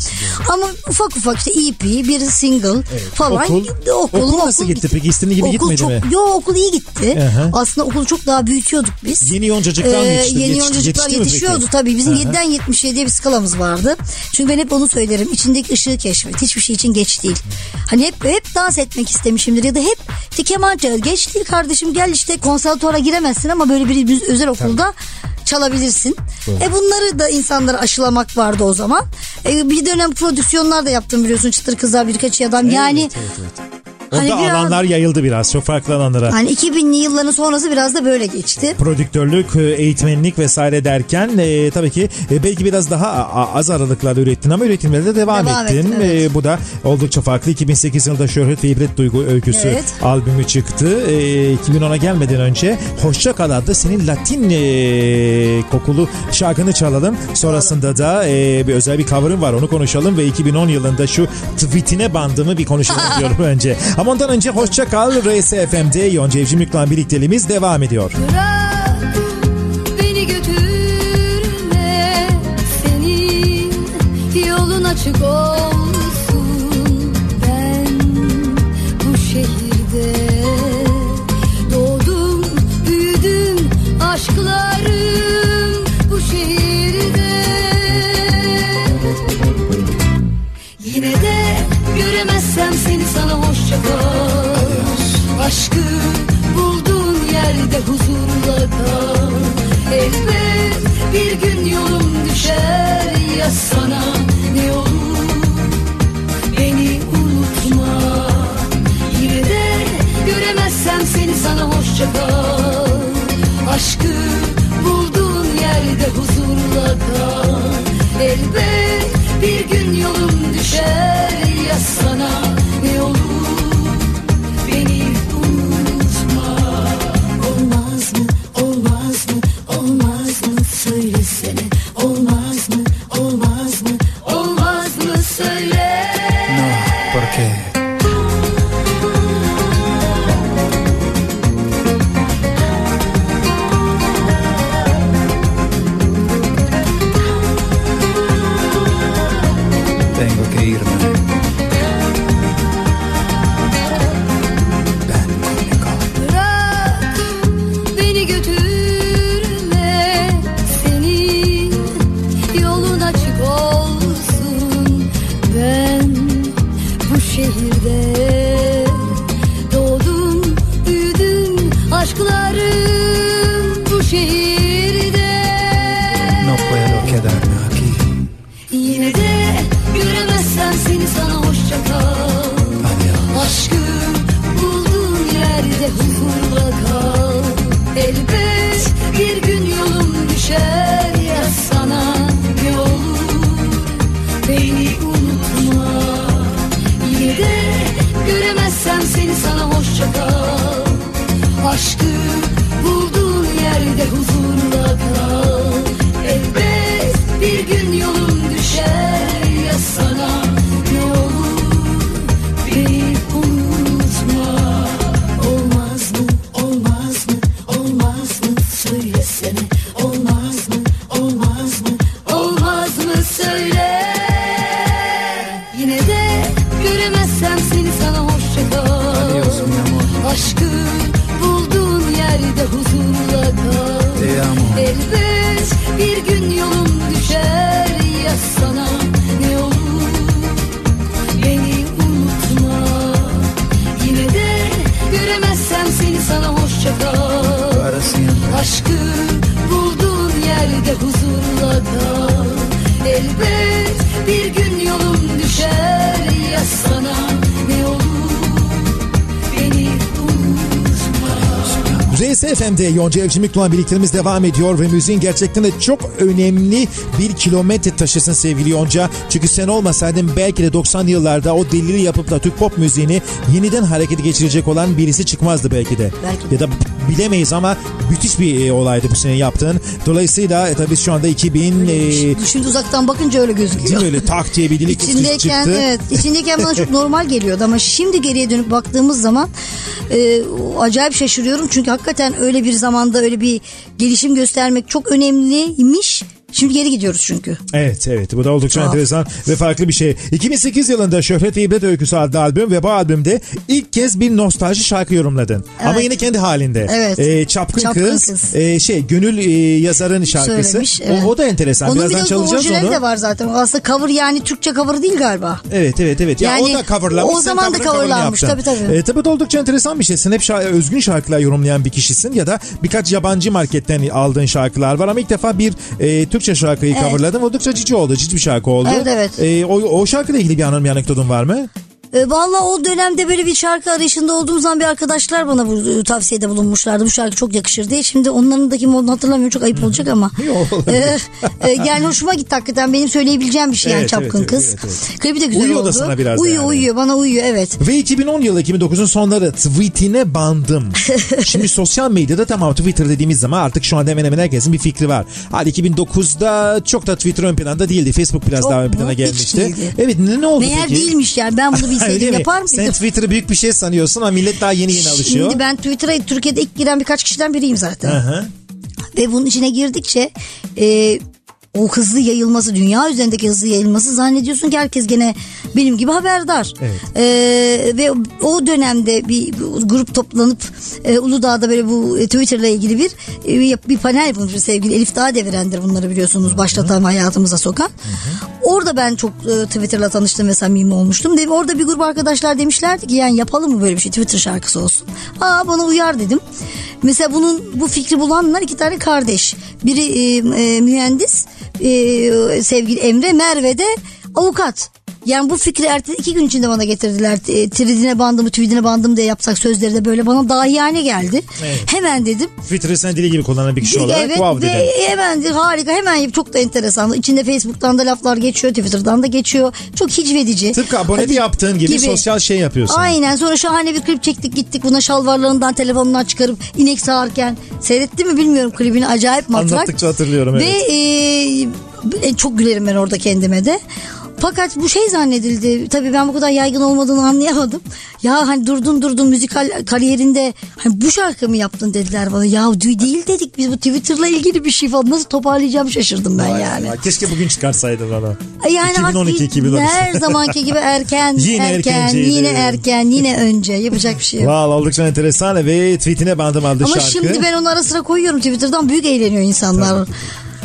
Ama ufak ufak işte EP bir single falan. Okul- okul nasıl gitti peki? İstediğin gibi okul gitmedi çok, mi? Yo okul iyi gitti. Aha. Aslında okulu çok daha büyütüyorduk biz. Yeni yoncacıklar mı yetişti? Yeni yoncacıklar yetişti yetişiyordu tabii. Bizim Aha. 7'den 77'ye bir skalamız vardı. Çünkü ben hep onu söylerim. İçindeki ışığı keşfet. Hiçbir şey için geç değil. Hani hep hep dans etmek istemişimdir ya da hep işte keman. Geç değil kardeşim gel işte konservatuara giremezsin ama böyle bir bir özel okulda çalabilirsin. E bunları da insanlara aşılamak vardı o zaman. E bir dönem prodüksiyonlar da yaptım biliyorsun Çıtır Kızlar birkaç adam. yani Orada Hani biraz- alanlar yayıldı biraz çok farklı alanlara. hani 2000'li yılların sonrası biraz da böyle geçti. prodüktörlük, e, eğitmenlik vesaire derken e, tabii ki e, belki biraz daha az aralıklarla ürettin ama üretimlere de devam, Devam ettin. ettim, evet. E, bu da oldukça farklı. 2008 yılında Şöhret ve İbret Duygu Öyküsü Evet. albümü çıktı. E, 2010'a gelmeden önce Hoşça Kal adlı senin Latin e, kokulu şarkını çalalım. Sonrasında da e, bir özel bir cover'ın var onu konuşalım ve 2010 yılında şu tweetine bandımı bir konuşalım diyorum önce. Ama ondan önce Hoşça Kal RSFM'de Yonca Evcimik'le birlikteliğimiz devam ediyor. Beni götürme senin yolun açık olsun Aşkı bulduğun yerde huzurla kal. Elbet bir gün yolum düşer ya sana ne olur? Beni unutma. Yine de göremezsem seni sana hoşça kal. Aşkı bulduğun yerde huzurla kal. Elbet bir gün yolum düşer ya sana ne olur feeling Yonca Evcimik'le birliklerimiz devam ediyor ve müziğin gerçekten de çok önemli bir kilometre taşısın sevgili Yonca. Çünkü sen olmasaydın belki de 90'lı yıllarda o delili yapıp da Türk pop müziğini yeniden harekete geçirecek olan birisi çıkmazdı belki de. Belki. Ya da bilemeyiz ama müthiş bir e, olaydı bu senin yaptığın. Dolayısıyla e, tabii şu anda 2000 e, Şimdi uzaktan bakınca öyle değil gözüküyor. mi öyle tak diye bir dilik İçindeyken çıktı. evet içindeyken bana çok normal geliyordu ama şimdi geriye dönüp baktığımız zaman e, acayip şaşırıyorum çünkü hakikaten öyle bir zamanda öyle bir gelişim göstermek çok önemliymiş. Şimdi geri gidiyoruz çünkü. Evet evet bu da oldukça Tuhaf. enteresan ve farklı bir şey. 2008 yılında Şöhret ve İbret Öyküsü adlı albüm ve bu albümde ilk kez bir nostalji şarkı yorumladın. Ama Evet. yine kendi halinde. Evet. Ee, Çapkın, Çapkın Kız, Kız. e, şey Gönül e, yazarın şarkısı. Söylemiş, O- evet. o, da enteresan. Onun bir Birazdan çalacağız onu. de var zaten. O Aslında cover yani Türkçe cover değil galiba. Evet evet evet. Ya Yani o da coverlamış. o zaman da coverlanmış, tabii, tabii. E, tabii de oldukça enteresan bir şey. Sen hep şa- özgün şarkılar yorumlayan bir kişisin ya da birkaç yabancı marketten aldığın şarkılar var ama ilk defa bir e, Türkçe şarkıyı Evet. coverladın. Oldukça cici oldu. Cici bir şarkı oldu. Evet, evet. E, o, o şarkıyla ilgili bir anın bir anekdotun var mı? E, Valla o dönemde böyle bir şarkı arayışında olduğum zaman bir arkadaşlar bana bu e, tavsiyede bulunmuşlardı. Bu şarkı çok yakışır diye. Şimdi onların da kim olduğunu hatırlamıyorum. Çok ayıp olacak ama. E, e, yani hoşuma gitti hakikaten. Benim söyleyebileceğim bir şey yani Evet, çapkın evet, kız. evet, evet. Klibi de güzel Uyuyor oldu. da sana biraz da Uyuyor yani. uyuyor bana uyuyor evet. Ve 2010 yılı 2009'un sonları tweetine bandım. Şimdi sosyal medyada tamam Twitter dediğimiz zaman artık şu anda hemen hemen herkesin bir fikri var. Hadi 2009'da çok da Twitter ön planda değildi. Facebook biraz Çok daha ön plana gelmişti. Evet ne, ne oldu Meğer peki? değilmiş yani ben bunu Öyle bilseydim yapar mıydım? Sen Twitter'ı büyük bir şey sanıyorsun ama millet daha yeni yeni alışıyor. Şimdi ben Twitter'a Türkiye'de ilk giren birkaç kişiden biriyim zaten. Hı hı. Ve bunun içine girdikçe e, o hızlı yayılması, dünya üzerindeki hızlı yayılması zannediyorsun ki herkes gene benim gibi haberdar. Evet. E, ve o dönemde bir, grup toplanıp e, Uludağ'da böyle bu e, Twitter'la ilgili bir e, bir panel yapılmış sevgili Elif Dağdeviren'dir bunları biliyorsunuz başlatan hayatımıza sokan. Orada ben çok e, Twitter'la tanıştım ve samimi olmuştum. De, orada bir grup arkadaşlar demişlerdi ki yani yapalım mı böyle bir şey Twitter şarkısı olsun. Aa bana uyar dedim. Mesela bunun bu fikri bulanlar iki tane kardeş. Biri e, e, mühendis e, sevgili Emre Merve de avukat. Yani bu fikri ertesi iki gün içinde bana getirdiler. E, Tridine bandımı, tüydine bandım diye yapsak sözleri de böyle bana dahiyane geldi. Hemen dedim. Sen dili gibi kullanan bir kişi olarak Evet wow ve dedin. hemen harika hemen yap- çok da enteresan. İçinde Facebook'tan da laflar geçiyor, Twitter'dan da geçiyor. Çok hicvedici. Tıpkı abonede Hadi yaptığın gibi, sosyal şey yapıyorsun. Aynen sonra şahane bir klip çektik gittik buna şalvarlarından telefonundan çıkarıp inek sağarken seyretti mi bilmiyorum klibini acayip matrak. Anlattıkça hatırlıyorum, Ve evet. e, e, çok gülerim ben orada kendime de. Fakat bu şey zannedildi. Tabii ben bu kadar yaygın olmadığını anlayamadım. Ya hani durdun durdun müzikal kariyerinde hani bu şarkı mı yaptın dediler bana. Ya değil dedik biz bu Twitter'la ilgili bir şey falan. Nasıl toparlayacağım şaşırdım ben yani. Vay, Keşke bugün çıkarsaydın onu. Yani 2012, artık 2013. her zamanki gibi erken, Yine erken, yine erken, yine önce. Yapacak bir şey yok. Wow, oldukça enteresan ve tweetine bandım aldı Ama şarkı. şimdi ben onu ara sıra koyuyorum Twitter'dan büyük eğleniyor insanlar.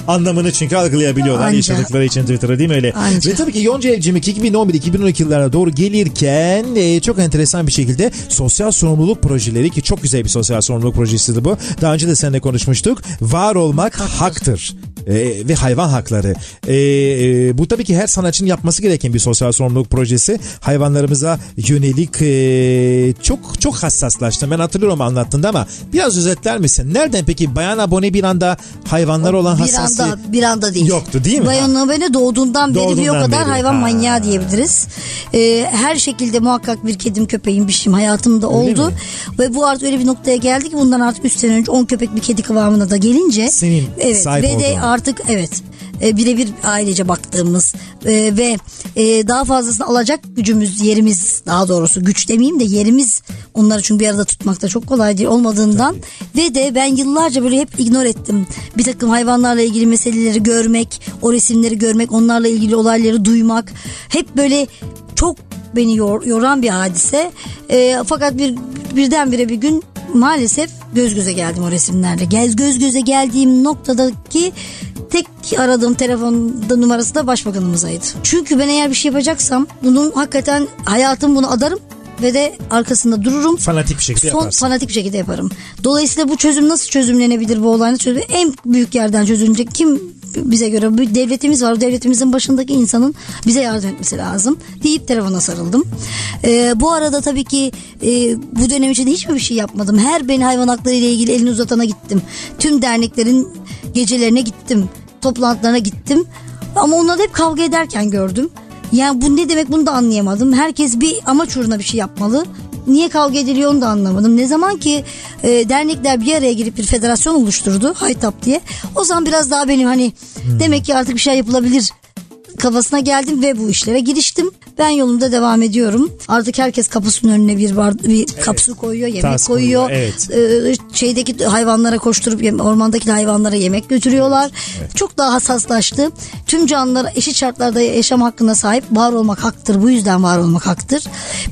Anlamını çünkü algılayabiliyorlar Anca. yaşadıkları için Twitter'a değil mi öyle? Anca. Ve tabii ki Yonca Evcimik 2011-2012 yıllarına doğru gelirken e, çok enteresan bir şekilde sosyal sorumluluk projeleri ki çok güzel bir sosyal sorumluluk projesiydi bu. Daha önce de seninle konuşmuştuk. Var olmak haktır. E, ve hayvan hakları. E, e, bu tabii ki her sanatçının yapması gereken bir sosyal sorumluluk projesi. Hayvanlarımıza yönelik e, çok çok hassaslaştım. Ben hatırlıyorum anlattığında ama biraz özetler misin? Nereden peki bayan abone bir anda hayvanlar olan bir hassasiyet? anda bir anda değil. Yoktu değil mi? Bayan Abone doğduğundan beri bir o Doğduğundan kadar beri. hayvan Ha. manyağı diyebiliriz. Ee, her şekilde muhakkak bir kedim köpeğim bir şeyim hayatımda oldu. mi? Ve bu artık öyle bir noktaya geldi ki bundan artık 3 sene önce 10 köpek bir kedi kıvamına da gelince. Senin evet, sahip Ve de. Artık evet e, birebir ailece baktığımız e, ve e, daha fazlasını alacak gücümüz yerimiz daha doğrusu güç demeyeyim de yerimiz onları çünkü bir arada tutmakta çok kolay değil olmadığından. Ve de ben yıllarca böyle hep ignor ettim. Bir takım hayvanlarla ilgili meseleleri görmek o resimleri görmek onlarla ilgili olayları duymak. Hep böyle çok beni yor- yoran bir hadise E, fakat bir birdenbire bir gün maalesef göz göze geldim o resimlerle. Gez göz göze geldiğim noktadaki tek aradığım telefonda numarası da başbakanımızaydı. Çünkü ben eğer bir şey yapacaksam bunun hakikaten hayatım bunu adarım ve de arkasında dururum. Fanatik bir şekilde Son yaparsın. fanatik bir şekilde yaparım. Dolayısıyla bu çözüm nasıl çözümlenebilir bu olay nasıl çözüm? En büyük yerden çözülecek kim bize göre bir devletimiz var. Devletimizin başındaki insanın bize yardım etmesi lazım deyip telefona sarıldım. Ee, bu arada tabii ki e, bu dönem içinde hiçbir şey yapmadım. Her beni hayvan hakları ile ilgili elini uzatana gittim. Tüm derneklerin gecelerine gittim. Toplantılarına gittim. Ama onları hep kavga ederken gördüm. Yani bu ne demek bunu da anlayamadım. Herkes bir amaç uğruna bir şey yapmalı. Niye kavga ediliyor onu da anlamadım. Ne zaman ki e, dernekler bir araya girip bir federasyon oluşturdu Haytap diye. O zaman biraz daha benim hani demek ki artık bir şey yapılabilir kafasına geldim ve bu işlere giriştim. Ben yolumda devam ediyorum. Artık herkes kapısının önüne bir bar, bir kapsu koyuyor, yemek Tas koyuyor. koyuyor, evet. Ee, şeydeki hayvanlara koşturup ormandaki hayvanlara yemek götürüyorlar. Çok daha hassaslaştı. Tüm canlılara eşit şartlarda yaşam hakkına sahip var olmak haktır. Bu yüzden var olmak haktır.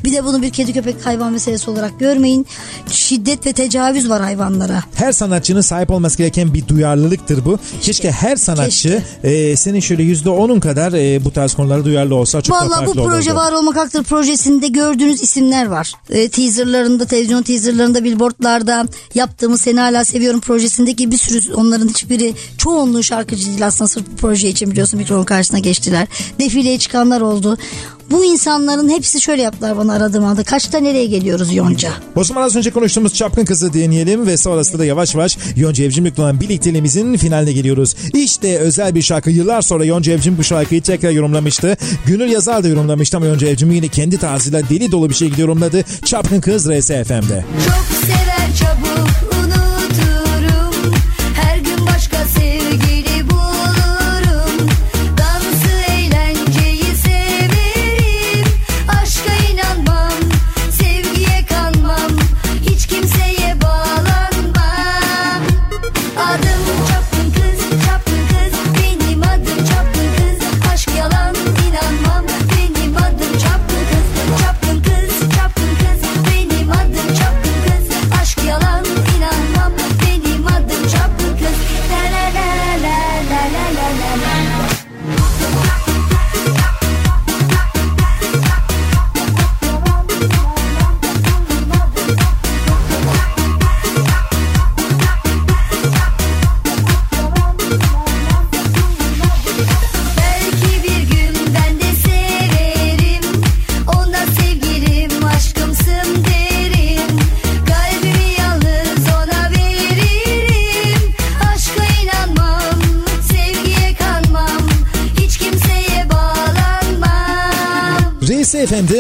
Bir de bunu bir kedi köpek hayvan meselesi olarak görmeyin. Şiddet ve tecavüz var hayvanlara. Her sanatçının sahip olması gereken bir duyarlılıktır bu. Keşke, her sanatçı e, senin şöyle yüzde onun kadar e, bu tarz konulara duyarlı olsa çok Vallahi farklı bu proje olurdu. var olmak haktır projesinde gördüğünüz isimler var. E, teaserlarında, televizyon teaserlarında, billboardlarda yaptığımız Seni Hala Seviyorum projesindeki bir sürü onların hiçbiri çoğunluğu şarkıcı değil aslında sırf bu proje için biliyorsun mikrofonun karşısına geçtiler. Defileye çıkanlar oldu. Bu insanların hepsi şöyle yaptılar bana aradığım anda. Kaçta nereye geliyoruz Yonca? O zaman az önce konuştuğumuz Çapkın Kızı dinleyelim ve sonrasında da yavaş yavaş Yonca Evcimik'le olan birlikteliğimizin finaline geliyoruz. İşte özel bir şarkı. Yıllar sonra Yonca Evcimik bu şarkıyı tekrar yorumlamıştı. Gönül Yazar da yorumlamıştı ama Yonca Evcimik yine kendi tarzıyla deli dolu bir şey yorumladı. Çapkın Kız RSFM'de. Çok sever çabuk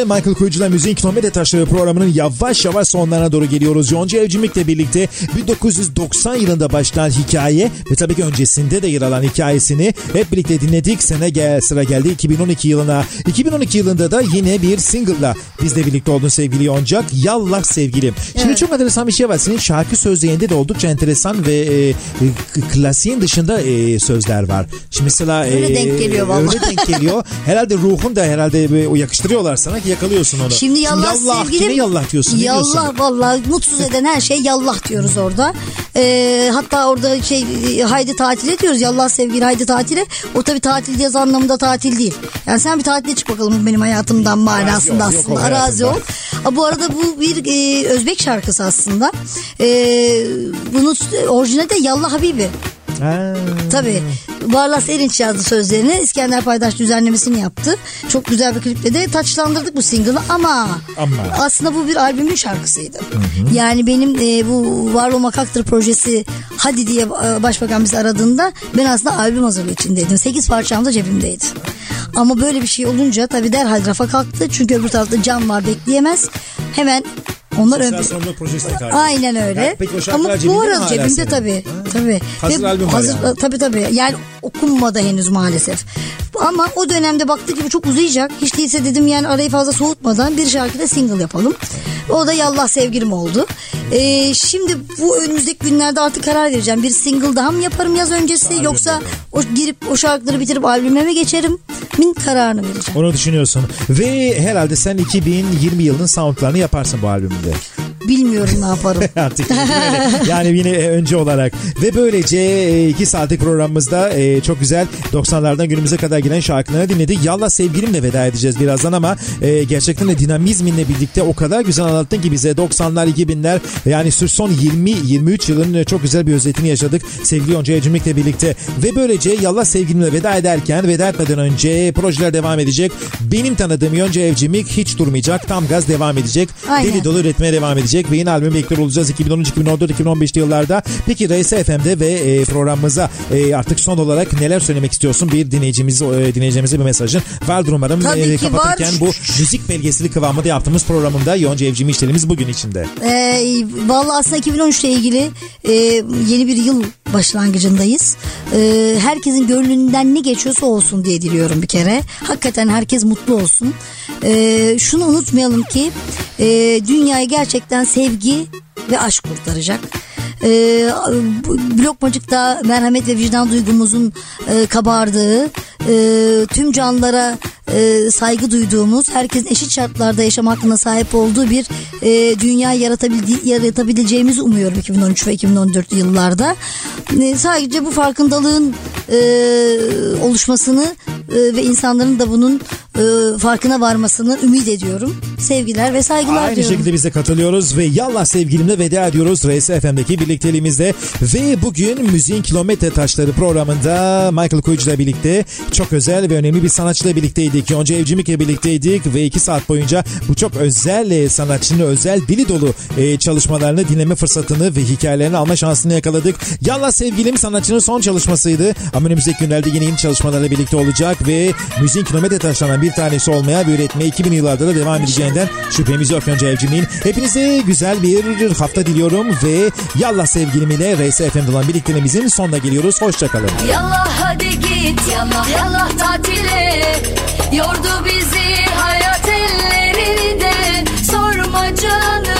Michael Kuyucu'la Müziğin Kilometre Taşları programının yavaş yavaş sonlarına doğru geliyoruz. Yonca Evcimik'le birlikte 1990 yılında başlayan hikaye ve tabii ki öncesinde de yer alan hikayesini hep birlikte dinledik. Sene gel, sıra geldi 2012 yılına. 2012 yılında da yine bir single'la bizle birlikte oldun sevgili Yonca. Yallah sevgilim. Şimdi çok enteresan bir şey var. Senin şarkı sözlerinde de oldukça enteresan ve e, klasiğin dışında e, sözler var. Şimdi mesela... Öyle e, denk geliyor vallahi. Öyle denk geliyor. Herhalde ruhun da herhalde yakıştırıyorlar sana ki yakalıyorsun onu. Şimdi yallah, sevgilim. Kime yallah diyorsun? Yallah vallahi mutsuz eden her şey yallah diyoruz orada. Ee, hatta orada şey e, haydi tatile diyoruz. Yallah sevgili haydi tatile. O tabii tatil yaz anlamında tatil değil. Yani sen bir tatile çık bakalım benim hayatımdan manasında Arazi yok aslında. o Arazi ol. bu arada bu bir e, Özbek şarkısı aslında. Ee, bunu orijinali de Yallah Habibi. Tabii. Barlas Erinç yazdı sözlerini. İskender Paydaş düzenlemesini yaptı. Çok güzel bir kliple de taçlandırdık bu single'ı ama, Ama. aslında bu bir albümün şarkısıydı. Yani benim e, bu Var Olmak Haktır projesi hadi diye e, başbakan bizi aradığında ben aslında albüm hazırlığı içindeydim. 8 parçam da cebimdeydi. Ama böyle bir şey olunca tabii derhal rafa kalktı. Çünkü öbür tarafta can var bekleyemez. Hemen onlar ön... Sosyal sorumluluk projesi de kaldı. Aynen öyle. Ya, peki o şarkılar Ama bu arada cebimde tabii. Ha. Tabii. Hazır Ve albüm var hazır, yani. Tabii tabii. Yani okunmadı henüz maalesef. Ama o dönemde baktık ki bu çok uzayacak. Hiç değilse dedim yani arayı fazla soğutmadan bir şarkıda single yapalım. O da Yallah Sevgilim oldu. Ee, şimdi bu önümüzdeki günlerde artık karar vereceğim. Bir single daha mı yaparım yaz öncesi yoksa o girip o şarkıları bitirip albüme mi geçerim? Min kararını vereceğim. Onu düşünüyorsun. Ve herhalde sen 2020 yılının soundlarını yaparsın bu albümde. Bilmiyorum ne yaparım. Artık böyle. yani yine e, önce olarak ve böylece e, iki saatlik programımızda e, çok güzel 90'lardan günümüze kadar gelen şarkıları dinledik. Yallah sevgilimle veda edeceğiz birazdan ama gerçekten de dinamizminle birlikte o kadar güzel anlattın ki bize 90'lar 2000'ler yani son 20-23 yılın çok güzel bir özetini yaşadık sevgili Yonca Evcimik'le birlikte ve böylece Yallah sevgilimle veda ederken veda etmeden önce projeler devam edecek. Benim tanıdığım Yonca Evcimik hiç durmayacak tam gaz devam edecek. Aynen. Deli dolu üretmeye devam edecek ve yine albüm bekliyor olacağız 2013, 2014, 2015'li yıllarda. Peki RS FM'de ve e, programımıza e, artık son olarak neler söylemek istiyorsun? Bir dinleyicimiz e, dinleyicimize bir mesajın vardır umarım. Tabii ki kapatırken var. bu müzik belgeseli kıvamında yaptığımız programında Yonca Evcimi işlerimiz bugün içinde. Ee, vallahi aslında 2013 ile ilgili e, yeni bir yıl başlangıcındayız. Ee, herkesin gönlünden ne geçiyorsa olsun diye diliyorum bir kere. Hakikaten herkes mutlu olsun. Ee, şunu unutmayalım ki e, dünyayı gerçekten sevgi ve aşk kurtaracak. Bu- Lokmacık'ta merhamet ve vicdan duygumuzun e, kabardığı, e, tüm canlılara e, saygı duyduğumuz, herkesin eşit şartlarda yaşam hakkına sahip olduğu bir e, dünya yaratabildi, yaratabileceğimizi umuyorum 2013 ve 2014 yıllarda. E, sadece bu farkındalığın e, oluşmasını e, ve insanların da bunun e, farkına varmasını ümit ediyorum. Sevgiler ve saygılar Aynı diyorum. şekilde biz de katılıyoruz ve yallah sevgilimle veda ediyoruz RS FM'deki birlikteliğimizde ve bugün Müziğin Kilometre Taşları programında Michael Kuyucu ile birlikte çok özel ve önemli bir sanatçıyla birlikteydik. Yonca Evcimik ile birlikteydik ve iki saat boyunca bu çok özel e, sanatçının özel dili dolu e, çalışmalarını dinleme fırsatını ve hikayelerini alma şansını yakaladık. Yallah sevgilim sanatçının son çalışmasıydı ama önümüzdeki günlerde yine yeni çalışmalarla birlikte olacak ve müziğin kilometre taşlarından bir tanesi olmaya ve üretmeye 2000 yıllarda da devam edeceğinden şüphemiz yok Yonca Evcimik'in. Hepinize güzel bir hafta diliyorum ve Yallah sevgilim ile RS FM'de olan birlikteliğimizin sonuna geliyoruz. Hoşçakalın. Yallah hadi git yallah yallah tatile Yordu bizi hayat ellerinden Sorma canım